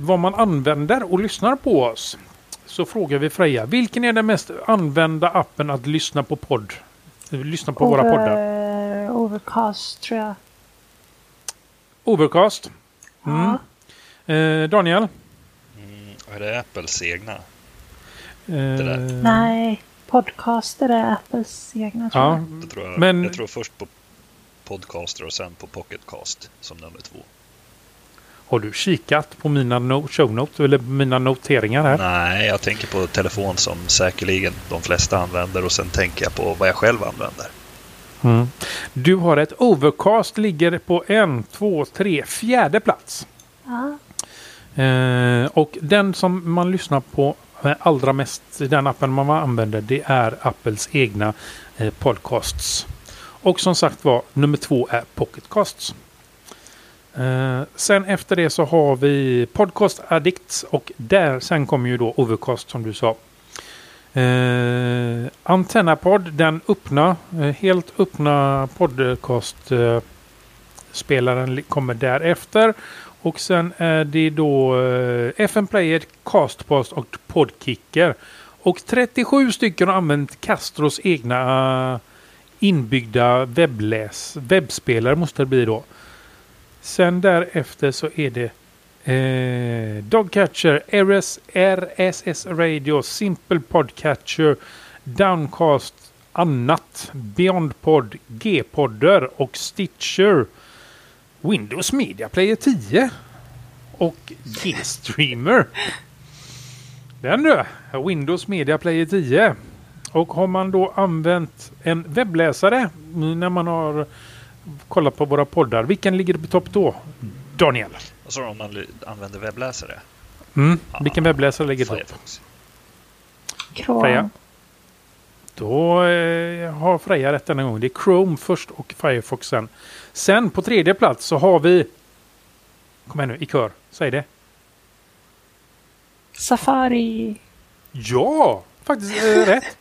vad man använder och lyssnar på oss. Så frågar vi Freja, vilken är den mest använda appen att lyssna på podd? Lyssna på Over, våra poddar. Overcast tror jag. Overcast. Mm. Ja. Eh, Daniel? Är det Apples egna? Eh, Nej, podcaster är Apples egna tror Ja, jag. Det tror jag, Men- jag tror först på Podcaster och sen på Pocketcast som nummer två. har du kikat på mina no show notes eller mina noteringar här? Nej, jag tänker på telefon som säkerligen de flesta använder och sen tänker jag på vad jag själv använder. Mm. Du har ett Overcast ligger på en, två, tre, fjärde plats. Ja. Eh, och den som man lyssnar på allra mest, den appen man använder, det är Apples egna eh, podcasts. Och som sagt var, nummer två är Pocketcasts. Eh, sen efter det så har vi Podcast Addicts och där sen kommer ju då Overcast som du sa. Eh, Antennapod, den öppna, eh, helt öppna podcastspelaren kommer därefter. Och sen är det då eh, FM FN Player, Castpost och Podkicker. Och 37 stycken har använt Castros egna eh, inbyggda webbläs, webbspelare måste det bli då. Sen därefter så är det eh, Dogcatcher, RS, RSS Radio, Simple Podcatcher, Downcast, annat. Beyondpod, G-podder och Stitcher. Windows Media Player 10 och G-streamer. Den du! Windows Media Player 10. Och har man då använt en webbläsare när man har kollat på våra poddar, vilken ligger på topp då? Daniel? Sa du om man använder webbläsare? Mm. Vilken webbläsare ligger på? Firefox. Chrome. Freja? Då eh, har Freja rätt denna gång. Det är Chrome först och Firefox sen. Sen på tredje plats så har vi... Kom igen nu, i kör. Säg det. Safari. Ja, faktiskt eh, rätt.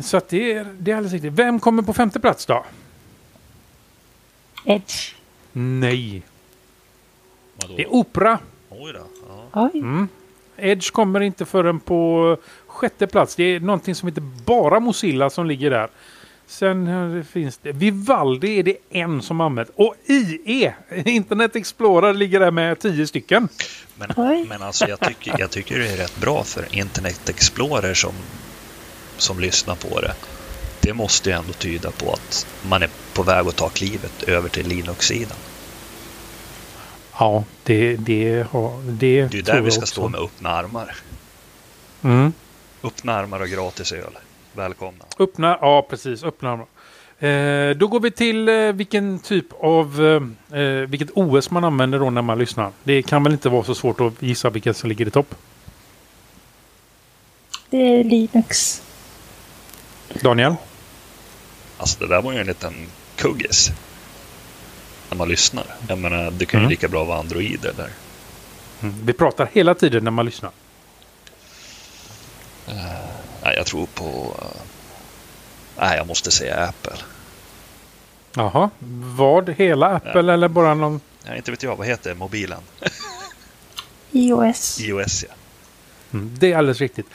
Så att det, är, det är alldeles riktigt. Vem kommer på femte plats då? Edge. Nej, Vadå? det är Opera. Oj då. Ja. Oj. Mm. Edge kommer inte förrän på sjätte plats. Det är någonting som heter bara Mozilla som ligger där. Sen eh, finns det Vivaldi är det en som använt. Och IE, Internet Explorer, ligger där med tio stycken. Men, Oj. men alltså jag tycker, jag tycker det är rätt bra för Internet Explorer som, som lyssnar på det. Det måste ju ändå tyda på att man är på väg att ta klivet över till Linux-sidan. Ja, det, det, har, det, Det är där vi ska också. stå med öppna armar. Mm. Öppna armar och gratis öl. Välkomna. Öppna, ja precis, öppna armar. Eh, då går vi till eh, vilken typ av, eh, eh, vilket OS man använder då när man lyssnar. Det kan väl inte vara så svårt att gissa vilket som ligger i topp. Det är Linux. Daniel? Alltså det där var ju en liten kuggis. När man lyssnar. Jag menar, det kan ju Mm. lika bra vara Android eller Mm. Vi pratar hela tiden när man lyssnar. Nej, jag tror på... eh, Nej, jag måste säga Apple. Jaha, vad? Hela Apple eller bara någon? Nej, inte vet jag. Vad heter mobilen? iOS. iOS, ja. Mm, det är alldeles riktigt.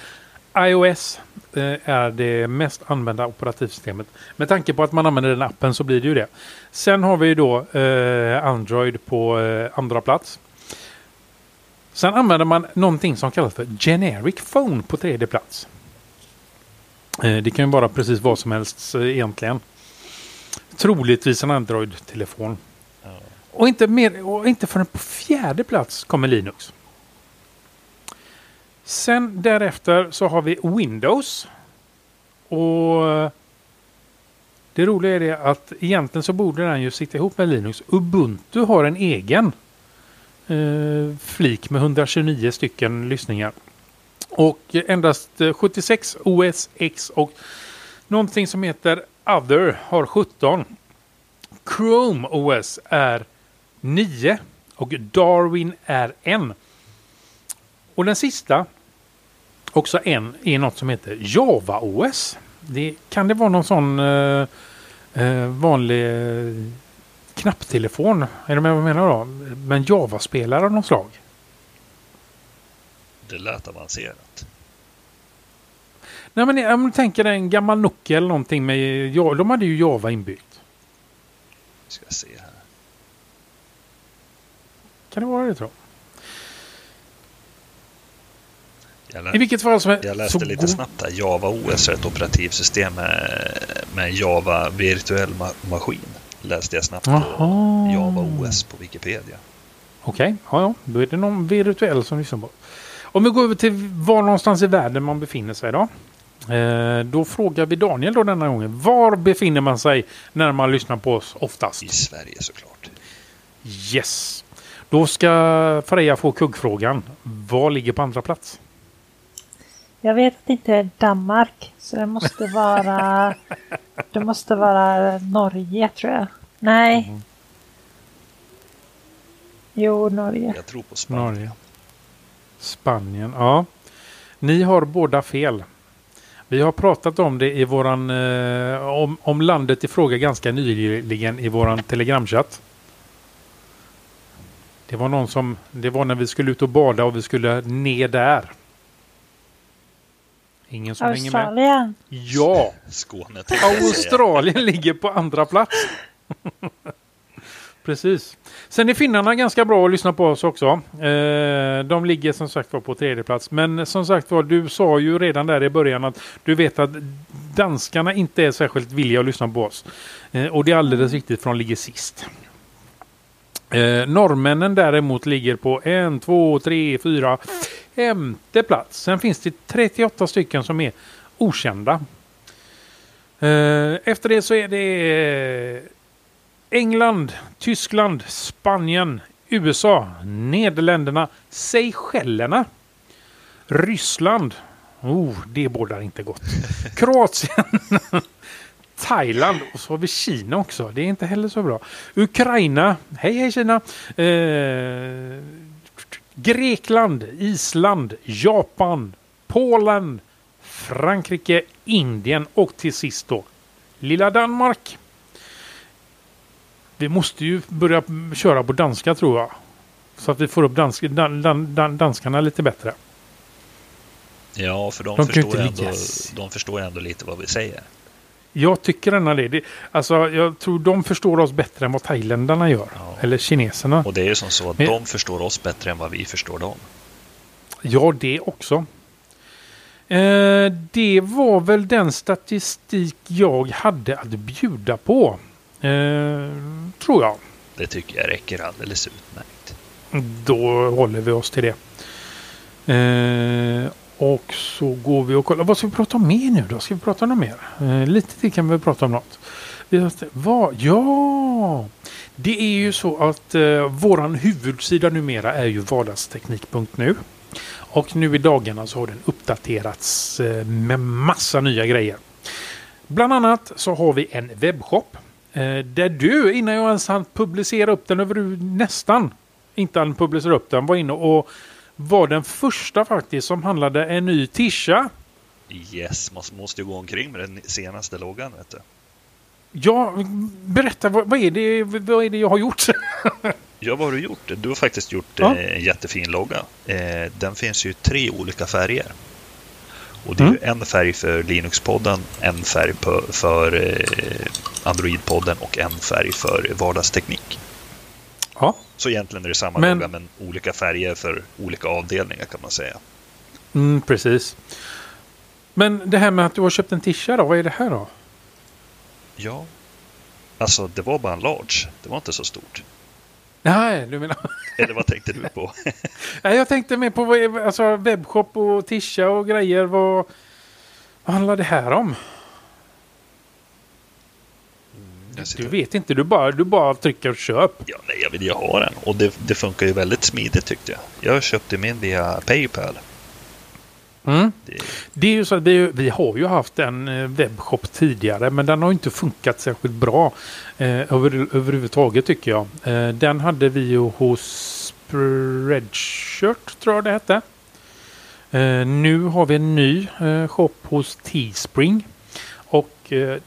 iOS eh, är det mest använda operativsystemet. Med tanke på att man använder den appen så blir det ju det. Sen har vi då eh, Android på eh, andra plats. Sen använder man någonting som kallas för generic phone på tredje plats. Det kan ju vara precis vad som helst egentligen. Troligtvis en Android-telefon. Och inte, mer, och inte förrän på fjärde plats kommer Linux. Sen därefter så har vi Windows. Och det roliga är det att egentligen så borde den ju sitta ihop med Linux. Ubuntu har en egen eh, flik med 129 stycken lyssningar. Och endast eh, 76 OS X och någonting som heter Other har 17. Chrome OS är 9 och Darwin är 1. Och den sista, också en, är något som heter Java OS. Det, kan det vara någon sån eh, eh, vanlig eh, knapptelefon? Är du med vad jag menar då? Men Java-spelare av något slag? Det lät avancerat. Nej men jag jag tänker en gammal Nokia eller någonting med, ja, de hade ju Java inbyggt. Ska se här. Kan det vara det tror jag? Jag, I lä- vilket fall som jag läste lite god- snabbt här. Java OS är ett operativsystem med, med Java virtuell ma- maskin. Läste jag snabbt på Jaha. Java OS på Wikipedia. Okej, ja, ja. Då är det någon virtuell som lyssnar på. Om vi går över till var någonstans i världen man befinner sig då. Eh, då frågar vi Daniel då denna gången. Var befinner man sig när man lyssnar på oss oftast? I Sverige såklart. Yes. Då ska Freja få kuggfrågan. Vad ligger på andra plats? Jag vet att det inte är Danmark. Så det måste vara... det måste vara Norge tror jag. Nej. Mm. Jo, Norge. Jag tror på Spanien. Norge. Spanien, ja. Ni har båda fel. Vi har pratat om det i våran, eh, om, om landet i fråga ganska nyligen i våran telegramchatt. Det var någon som, det var när vi skulle ut och bada och vi skulle ner där. Ingen som hänger med? Australien. Ja! Skåne. Australien ligger på andra plats. Precis. Sen är finnarna ganska bra att lyssna på oss också. Eh, de ligger som sagt var på tredje plats. Men som sagt var, du sa ju redan där i början att du vet att danskarna inte är särskilt villiga att lyssna på oss. Eh, och det är alldeles riktigt för de ligger sist. Eh, norrmännen däremot ligger på en, två, tre, fyra, femte plats. Sen finns det 38 stycken som är okända. Eh, efter det så är det England, Tyskland, Spanien, USA, Nederländerna, Seychellerna, Ryssland. Oh, det bådar inte gott. Kroatien, Thailand och så har vi Kina också. Det är inte heller så bra. Ukraina, hej hej Kina. Eh, Grekland, Island, Japan, Polen, Frankrike, Indien och till sist då lilla Danmark. Vi måste ju börja köra på danska tror jag. Så att vi får upp dansk, dan, dan, dan, danskarna lite bättre. Ja, för de, De förstår, ändå, de förstår ändå lite vad vi säger. Jag tycker ändå det. det. Alltså, jag tror de förstår oss bättre än vad thailändarna gör. Ja. Eller kineserna. Och det är ju som så att Men- de förstår oss bättre än vad vi förstår dem. Ja, det också. Eh, det var väl den statistik jag hade att bjuda på. Eh, tror jag. Det tycker jag räcker alldeles utmärkt. Då håller vi oss till det. Eh, och så går vi och kollar. Vad ska vi prata om mer nu då? Ska vi prata om något mer? Eh, lite till kan vi prata om något. Vad? Ja! Det är ju så att eh, våran huvudsida numera är ju vardagsteknik.nu. Och nu i dagarna så har den uppdaterats eh, med massa nya grejer. Bland annat så har vi en webbshop. Eh, där du, innan jag ens hann publicera upp den över nästan inte hann publicera upp den, var inne och var den första faktiskt som handlade en ny tisha. Yes, man måste ju gå omkring med den senaste loggan. Vet du. Ja, berätta, vad, vad, är det, vad är det jag har gjort? Ja, vad har du gjort? Du har faktiskt gjort Ja. eh, en jättefin logga. Eh, den finns ju i tre olika färger. Och det är Mm. ju en färg för Linux-podden, en färg för eh, Android-podden och en färg för vardagsteknik. Ja, Så egentligen är det samma Men- logga men olika färger för olika avdelningar kan man säga. mm, precis. Men det här med att du har köpt en tisha då, vad är det här då? Ja, alltså det var bara en large. Det var inte så stort. Nej, du menar... Eller vad tänkte du på? Nej, jag tänkte mer på alltså, webbshop och tisha och grejer. Vad, vad handlar det här om? Jag Du vet inte, du bara, du bara trycker köp. Ja, nej, jag vill ju ha den. Och det, det funkar ju väldigt smidigt tyckte jag. Jag köpte min via Paypal. Mm. Det, Det är ju så att vi, vi har ju haft en eh, webbshop tidigare men den har inte funkat särskilt bra eh, över, överhuvudtaget tycker jag. Eh, den hade vi ju hos Spreadshirt tror jag det hette. Eh, nu har vi en ny eh, shop hos Teespring. Och eh,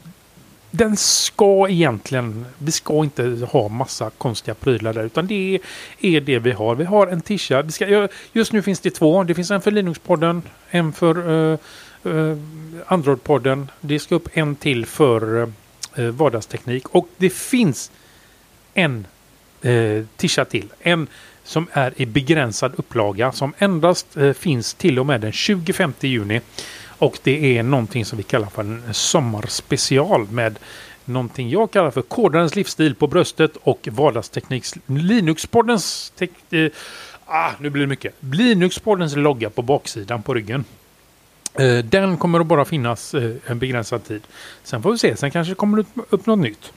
den ska egentligen, vi ska inte ha massa konstiga prylar där utan det är det vi har. Vi har en tisha. Vi ska, just nu finns det två. Det finns en för Linux-podden, en för uh, uh, Android-podden. Det ska upp en till för uh, vardagsteknik. Och det finns en uh, tisha till. En som är i begränsad upplaga som endast finns till och med den 25 juni. Och det är någonting som vi kallar för en sommarspecial med någonting jag kallar för kodarens livsstil på bröstet och vardagstekniks Linuxpoddens tek, eh, ah, nu blir det mycket. Linuxpoddens logga på baksidan på ryggen. Eh, den kommer att bara finnas eh, en begränsad tid. Sen får vi se, sen kanske det kommer upp, upp något nytt.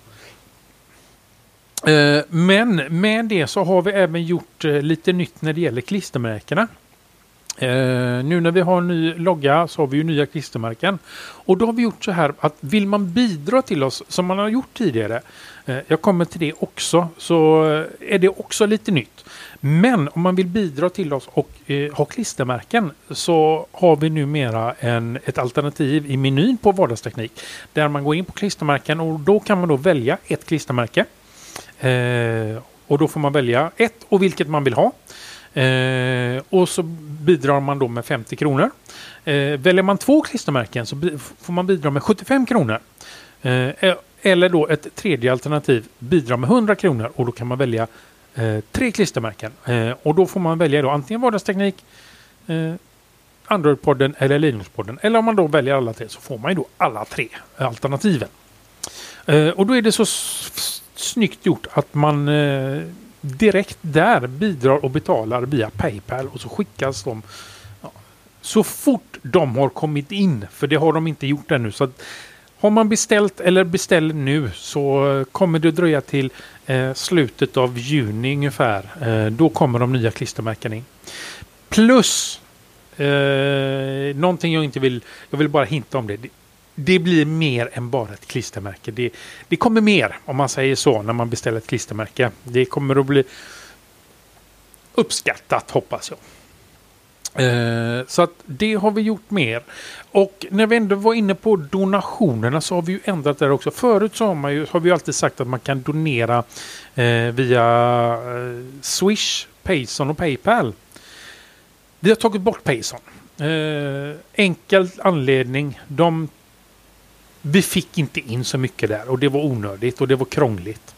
Eh, men med det så har vi även gjort eh, lite nytt när det gäller klistermärkena. Eh, nu när vi har en ny logga så har vi ju nya klistermärken. Och då har vi gjort så här att vill man bidra till oss som man har gjort tidigare. Eh, jag kommer till det också. Så eh, är det också lite nytt. Men om man vill bidra till oss och eh, ha klistermärken så har vi numera en, ett alternativ i menyn på vardagsteknik. Där man går in på klistermärken och då kan man då välja ett klistermärke. Eh, och då får man välja ett och vilket man vill ha. Eh, och så bidrar man då med 50 kronor. Eh, väljer man två klistermärken så får man bidra med 75 kronor. Eh, eh, Eller då ett tredje alternativ, bidra med 100 kronor och då kan man välja eh, tre klistermärken. Eh, och då får man välja då antingen vardagsteknik, eh, Android-podden eller Linux-podden. Eller om man då väljer alla tre så får man ju då alla tre alternativen. Eh, och då är det så snyggt gjort att man eh, direkt där bidrar och betalar via Paypal och så skickas de ja, så fort de har kommit in. För det har de inte gjort ännu. Så att, har man beställt eller beställer nu så kommer det dröja till eh, slutet av juni ungefär. Eh, då kommer de nya klistermärken in. Plus eh, någonting jag inte vill, jag vill bara hinta om det det. blir mer än bara ett klistermärke. Det, det kommer mer om man säger så när man beställer ett klistermärke. Det kommer att bli uppskattat hoppas jag. Eh, så att det har vi gjort mer. Och när vi ändå var inne på donationerna så har vi ju ändrat det också. Förut så har, man ju, har vi alltid sagt att man kan donera eh, via eh, Swish, Payson och Paypal. Vi har tagit bort Payson. Eh, enkel anledning. De, vi fick inte in så mycket där och det var onödigt och det var krångligt.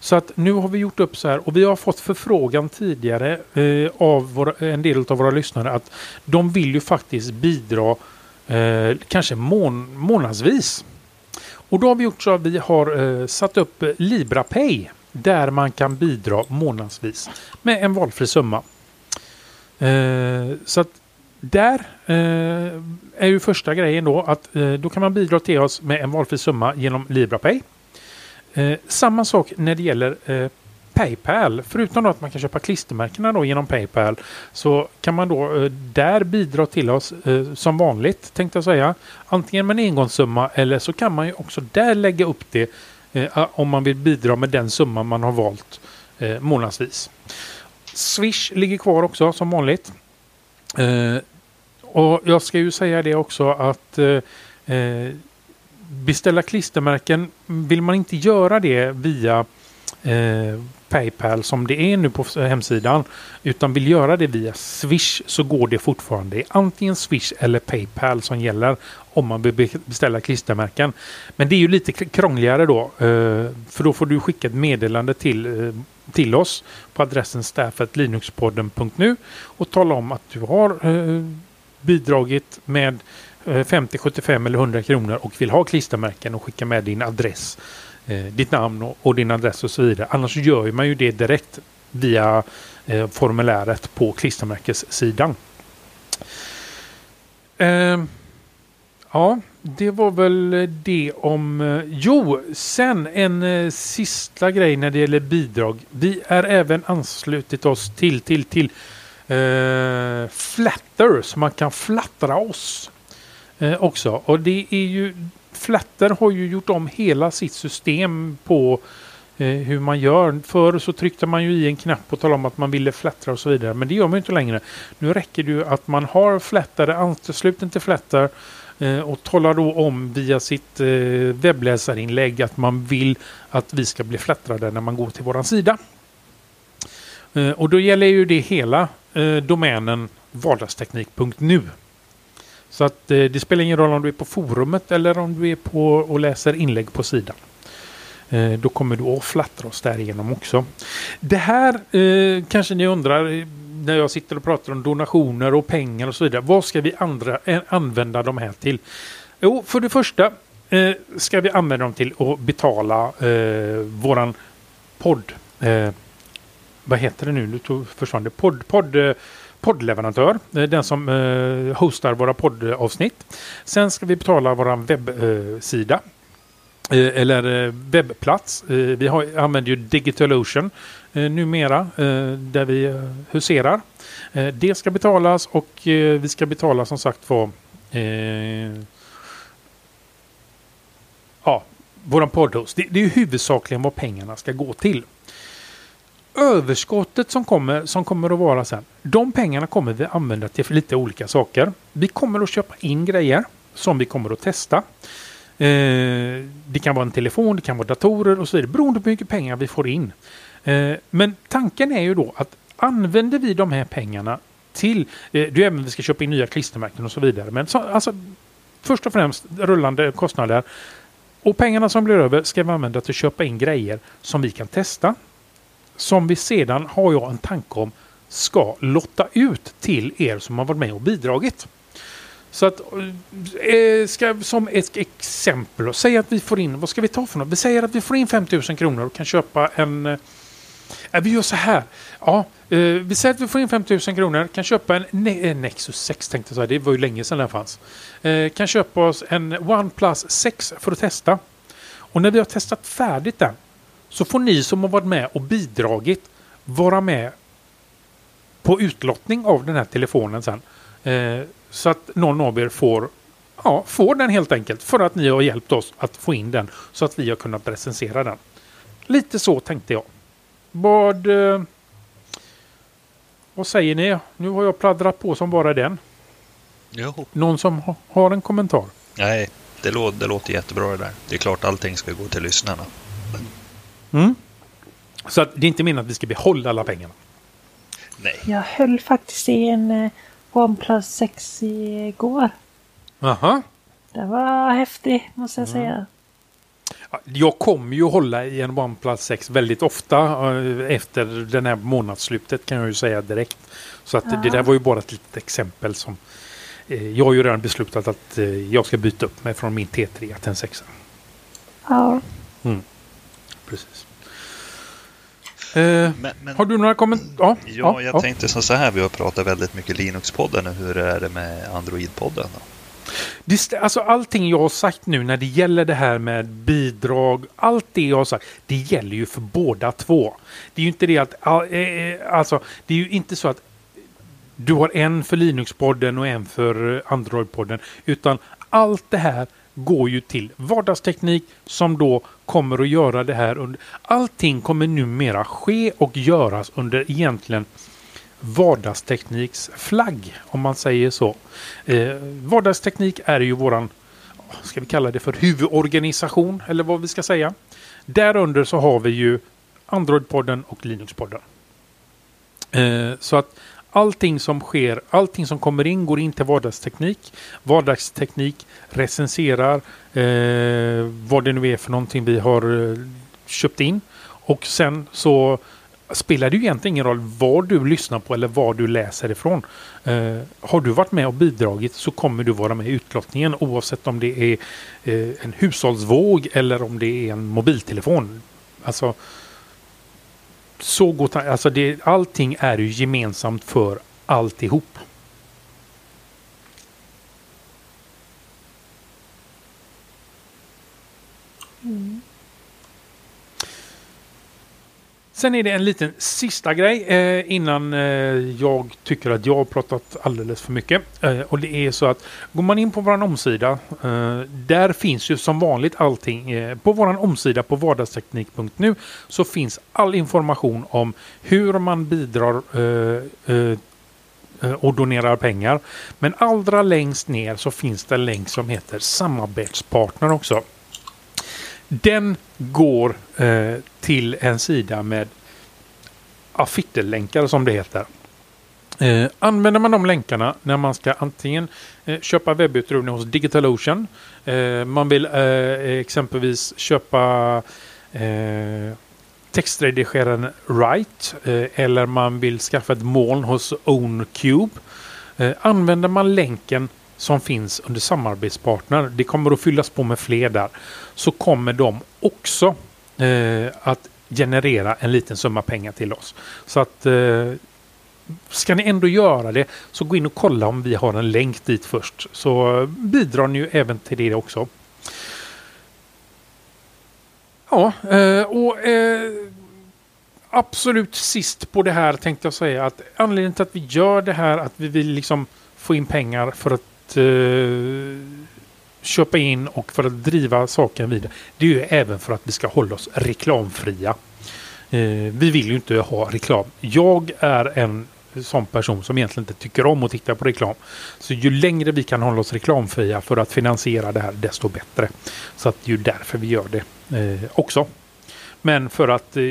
Så att nu har vi gjort upp så här och vi har fått förfrågan tidigare eh, av våra, en del av våra lyssnare att de vill ju faktiskt bidra eh, kanske mån, månadsvis. Och då har vi gjort så att vi har eh, satt upp LibraPay där man kan bidra månadsvis med en valfri summa. Eh, så att där eh, är ju första grejen då att eh, då kan man bidra till oss med en valfri summa genom LibraPay. Eh, samma sak när det gäller eh, Paypal. Förutom att man kan köpa klistermärkena då genom Paypal så kan man då eh, där bidra till oss eh, som vanligt tänkte jag säga. Antingen med en engångssumma eller så kan man ju också där lägga upp det eh, om man vill bidra med den summa man har valt eh, månadsvis. Swish ligger kvar också som vanligt. Eh, och jag ska ju säga det också att eh, eh, beställa klistermärken, vill man inte göra det via eh, Paypal som det är nu på hemsidan utan vill göra det via Swish så går det fortfarande. Det är antingen Swish eller Paypal som gäller om man vill beställa klistermärken. Men det är ju lite krångligare då eh, för då får du skicka ett meddelande till, eh, till oss på adressen staffetlinuxpodden.nu och tala om att du har eh, bidragit med eh, 50, 75 eller 100 kronor och vill ha klistermärken och skicka med din adress, eh, ditt namn och, och, din adress och så vidare. Annars gör man ju det direkt via eh, formuläret på klistermärkessidan. Eh, ja, det var väl det om... Eh, jo, sen en eh, sista grej när det gäller bidrag. Vi är även anslutit oss till, till, till eh, Flatter så man kan flattra oss eh, också. Och det är ju Flatter har ju gjort om hela sitt system på eh, hur man gör. Förr så tryckte man ju i en knapp och talade om att man ville flättra och så vidare. Men det gör man ju inte längre. Nu räcker det ju att man har flättare ansluten till flättar eh, och talar då om via sitt eh, webbläsarinlägg att man vill att vi ska bli flättrade när man går till våran sida. Eh, och då gäller ju det hela eh, domänen vardagsteknik.nu. Så att eh, det spelar ingen roll om du är på forumet eller om du är på och läser inlägg på sidan. Eh, då kommer du att flattra oss därigenom också. Det här eh, kanske ni undrar eh, när jag sitter och pratar om donationer och pengar och så vidare. Vad ska vi andra, eh, använda de här till? Jo, för det första eh, ska vi använda dem till att betala eh, våran podd. Eh, vad heter det nu? Nu försvann det. Podd, podd eh, poddleverantör, eh, den som eh, hostar våra poddavsnitt. Sen ska vi betala vår webbsida eh, eller eh, webbplats. Vi har, använder ju DigitalOcean numera där vi huserar. Det ska betalas och vi ska betala som sagt för ja, våran poddhost. Det, det är huvudsakligen vad pengarna ska gå till överskottet som kommer, som kommer att vara sen. De pengarna kommer vi använda till lite olika saker. Vi kommer att köpa in grejer som vi kommer att testa. Eh, det kan vara en telefon, det kan vara datorer och så vidare beroende på hur mycket pengar vi får in. Eh, men tanken är ju då att använder vi de här pengarna till, eh, det är även vi ska köpa in nya klistermärken och så vidare. Men så, alltså, först och främst rullande kostnader. Och pengarna som blir över ska vi använda till att köpa in grejer som vi kan testa. Som vi sedan, har jag en tanke om, ska lotta ut till er som har varit med och bidragit. Så att, eh, eh ska, som ett exempel, säg att vi får in, vad ska vi ta för något? Vi säger att vi får in 5000 kronor och kan köpa en... Eh, eh, vi gör så här. Ja, eh, vi säger att vi får in 5000 kronor, kan köpa en ne eh, Nexus 6 tänkte jag säga, det var ju länge sedan den fanns. Eh, kan köpa oss en OnePlus 6 för att testa. Och när vi har testat färdigt den så får ni som har varit med och bidragit vara med på utlottning av den här telefonen sen. Eh, så att någon av er får, ja, får den helt enkelt för att ni har hjälpt oss att få in den så att vi har kunnat recensera den. Lite så tänkte jag. Vad, eh, vad säger ni? Nu har jag pladdrat på som bara den. Jo. Någon som ha, har en kommentar? Nej, det, lå det låter jättebra det där. Det är klart allting ska gå till lyssnarna. Mm. Så att det är inte meningen att vi ska behålla alla pengarna. Nej. Jag höll faktiskt i en eh, OnePlus 6 igår. Aha. Det var häftig måste jag säga. Ja, Jag kommer ju hålla i en OnePlus 6 väldigt ofta eh, efter den här månadsslutet kan jag ju säga direkt. Så att det Ja. där var ju bara ett litet exempel som eh, jag har ju redan beslutat att eh, jag ska byta upp mig från min T3 till en 6. Ja. Precis. Eh, Men, men, har du några kommentarer? ja, jag tänkte så så här, vi har pratat väldigt mycket Linux-podden. Hur är det med Android-podden? Det, alltså allting jag har sagt nu när det gäller det här med bidrag, allt det jag har sagt, det gäller ju för båda två. Det är ju inte det att, all- eh, alltså, det är ju inte så att du har en för Linux-podden och en för eh, Android-podden, utan allt det här går ju till vardagsteknik som då kommer att göra det här under... Allting kommer numera ske och göras under egentligen vardagstekniks flagg, om man säger så. Eh, vardagsteknik är ju våran, ska vi kalla det för huvudorganisation, eller vad vi ska säga. Därunder så har vi ju Android-podden och Linux-podden. Eh, så att allting som sker, allting som kommer in går in till vardagsteknik. Vardagsteknik recenserar eh, vad det nu är för någonting vi har eh, köpt in. Och sen så spelar det ju egentligen ingen roll vad du lyssnar på eller vad du läser ifrån. Eh, har du varit med och bidragit så kommer du vara med i utlottningen oavsett om det är eh, en hushållsvåg eller om det är en mobiltelefon. Alltså, så går alltså det, allting är ju gemensamt för alltihop. Mm. Sen är det en liten sista grej eh, innan eh, jag tycker att jag har pratat alldeles för mycket. Eh, och det är så att går man in på vår omsida, eh, där finns ju som vanligt allting. Eh, på vår omsida på vardagsteknik.nu så finns all information om hur man bidrar eh, eh, eh, och donerar pengar. Men allra längst ner så finns det en länk som heter samarbetspartner också. Den går eh, till en sida med affittelänkar som det heter. Eh, använder man de länkarna när man ska antingen eh, köpa webbutrustning hos DigitalOcean, eh, man vill eh, exempelvis köpa eh, textredigeraren Write eh, eller man vill skaffa ett moln hos OwnCube. Eh, använder man länken som finns under samarbetspartner, det kommer att fyllas på med fler där, så kommer de också eh, att generera en liten summa pengar till oss. Så att eh, ska ni ändå göra det så gå in och kolla om vi har en länk dit först. Så bidrar ni ju även till det också. Ja, eh, och eh, absolut sist på det här tänkte jag säga att anledningen till att vi gör det här, att vi vill liksom få in pengar för att eh, köpa in och för att driva saken vidare. Det är ju även för att vi ska hålla oss reklamfria. Eh, vi vill ju inte ha reklam. Jag är en sån person som egentligen inte tycker om att titta på reklam. Så ju längre vi kan hålla oss reklamfria för att finansiera det här, desto bättre. Så att det är ju därför vi gör det eh, också. Men för att eh,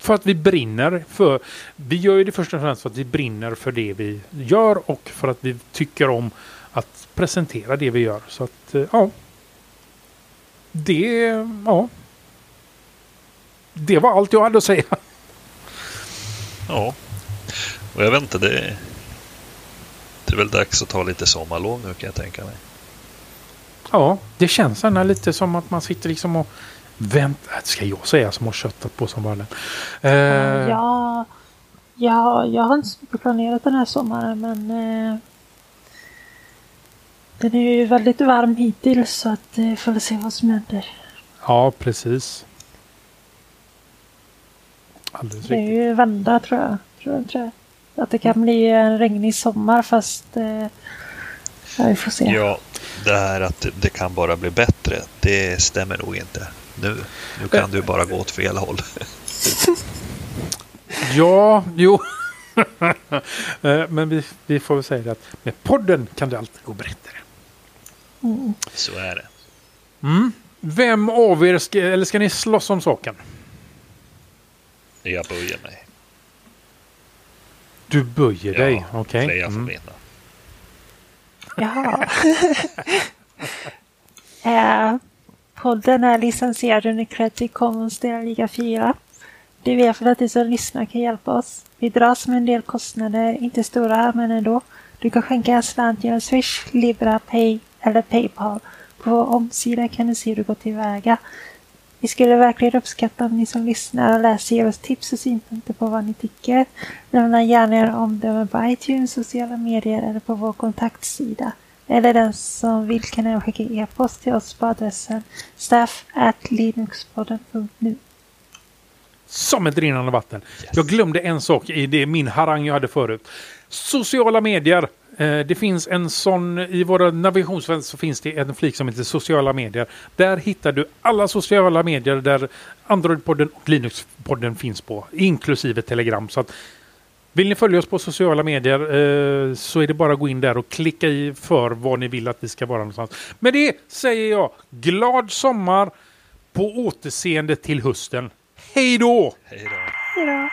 för att vi brinner för, vi gör ju det först och främst för att vi brinner för det vi gör och för att vi tycker om att presentera det vi gör. Så att, eh, ja. det, ja. Det var allt jag hade att säga. Ja, och jag vet inte, det, det är väl dags att ta lite sommarlov nu kan jag tänka mig. Ja, det känns ändå lite som att man sitter liksom och väntar. Ska jag säga som har köttat på sommaren? Eh, Ja, ja, jag har inte så mycket planerat den här sommaren men eh, den är ju väldigt varm hittills så att eh, får vi se vad som händer. ja, precis. Alldeles Det är riktigt. ju vända tror jag. Tror jag, tror jag. Att det kan bli en regnig sommar fast eh, ja, vi får se. Ja, det här att det- det kan bara bli bättre, det stämmer nog inte. Nu, nu kan du bara gå åt fel håll. Ja, jo. Eh, Men vi, vi får väl säga det att med podden kan det alltid gå bättre. Mm. Så är det. Mm. Vem av er ska, eller ska ni slåss om saken? Jag böjer mig. Du böjer dig, Ja, okej. Freja får Mm. Jaha. eh, podden är licensierad under Creative Commons del Liga 4. Det är vi för att du som lyssnar kan hjälpa oss. Vi dras med en del kostnader, inte stora men ändå. Du kan skänka en slant genom Swish, Libra, Pay eller Paypal. På vår omsida kan du se hur du går tillväga. Vi skulle verkligen uppskatta om ni som lyssnar och läser ger oss tips och synpunkter på vad ni tycker. Lämna gärna era omdömen på iTunes, sociala medier eller på vår kontaktsida. Eller den som vill kan även skicka e-post till oss på adressen staff at linuxpodden.nu. Som ett rinnande vatten. Jag glömde en sak i det, min harang jag hade förut. Sociala medier. Eh, Det finns en sån, i våra navigationsfält så finns det en flik som heter sociala medier. Där hittar du alla sociala medier där Android-podden och Linux-podden finns på. Inklusive Telegram. Så att vill ni följa oss på sociala medier eh, så är det bara att gå in där och klicka i för var ni vill att vi ska vara någonstans. Med det säger jag glad sommar på återseende till hösten. Hej då! Hej då! Hej då.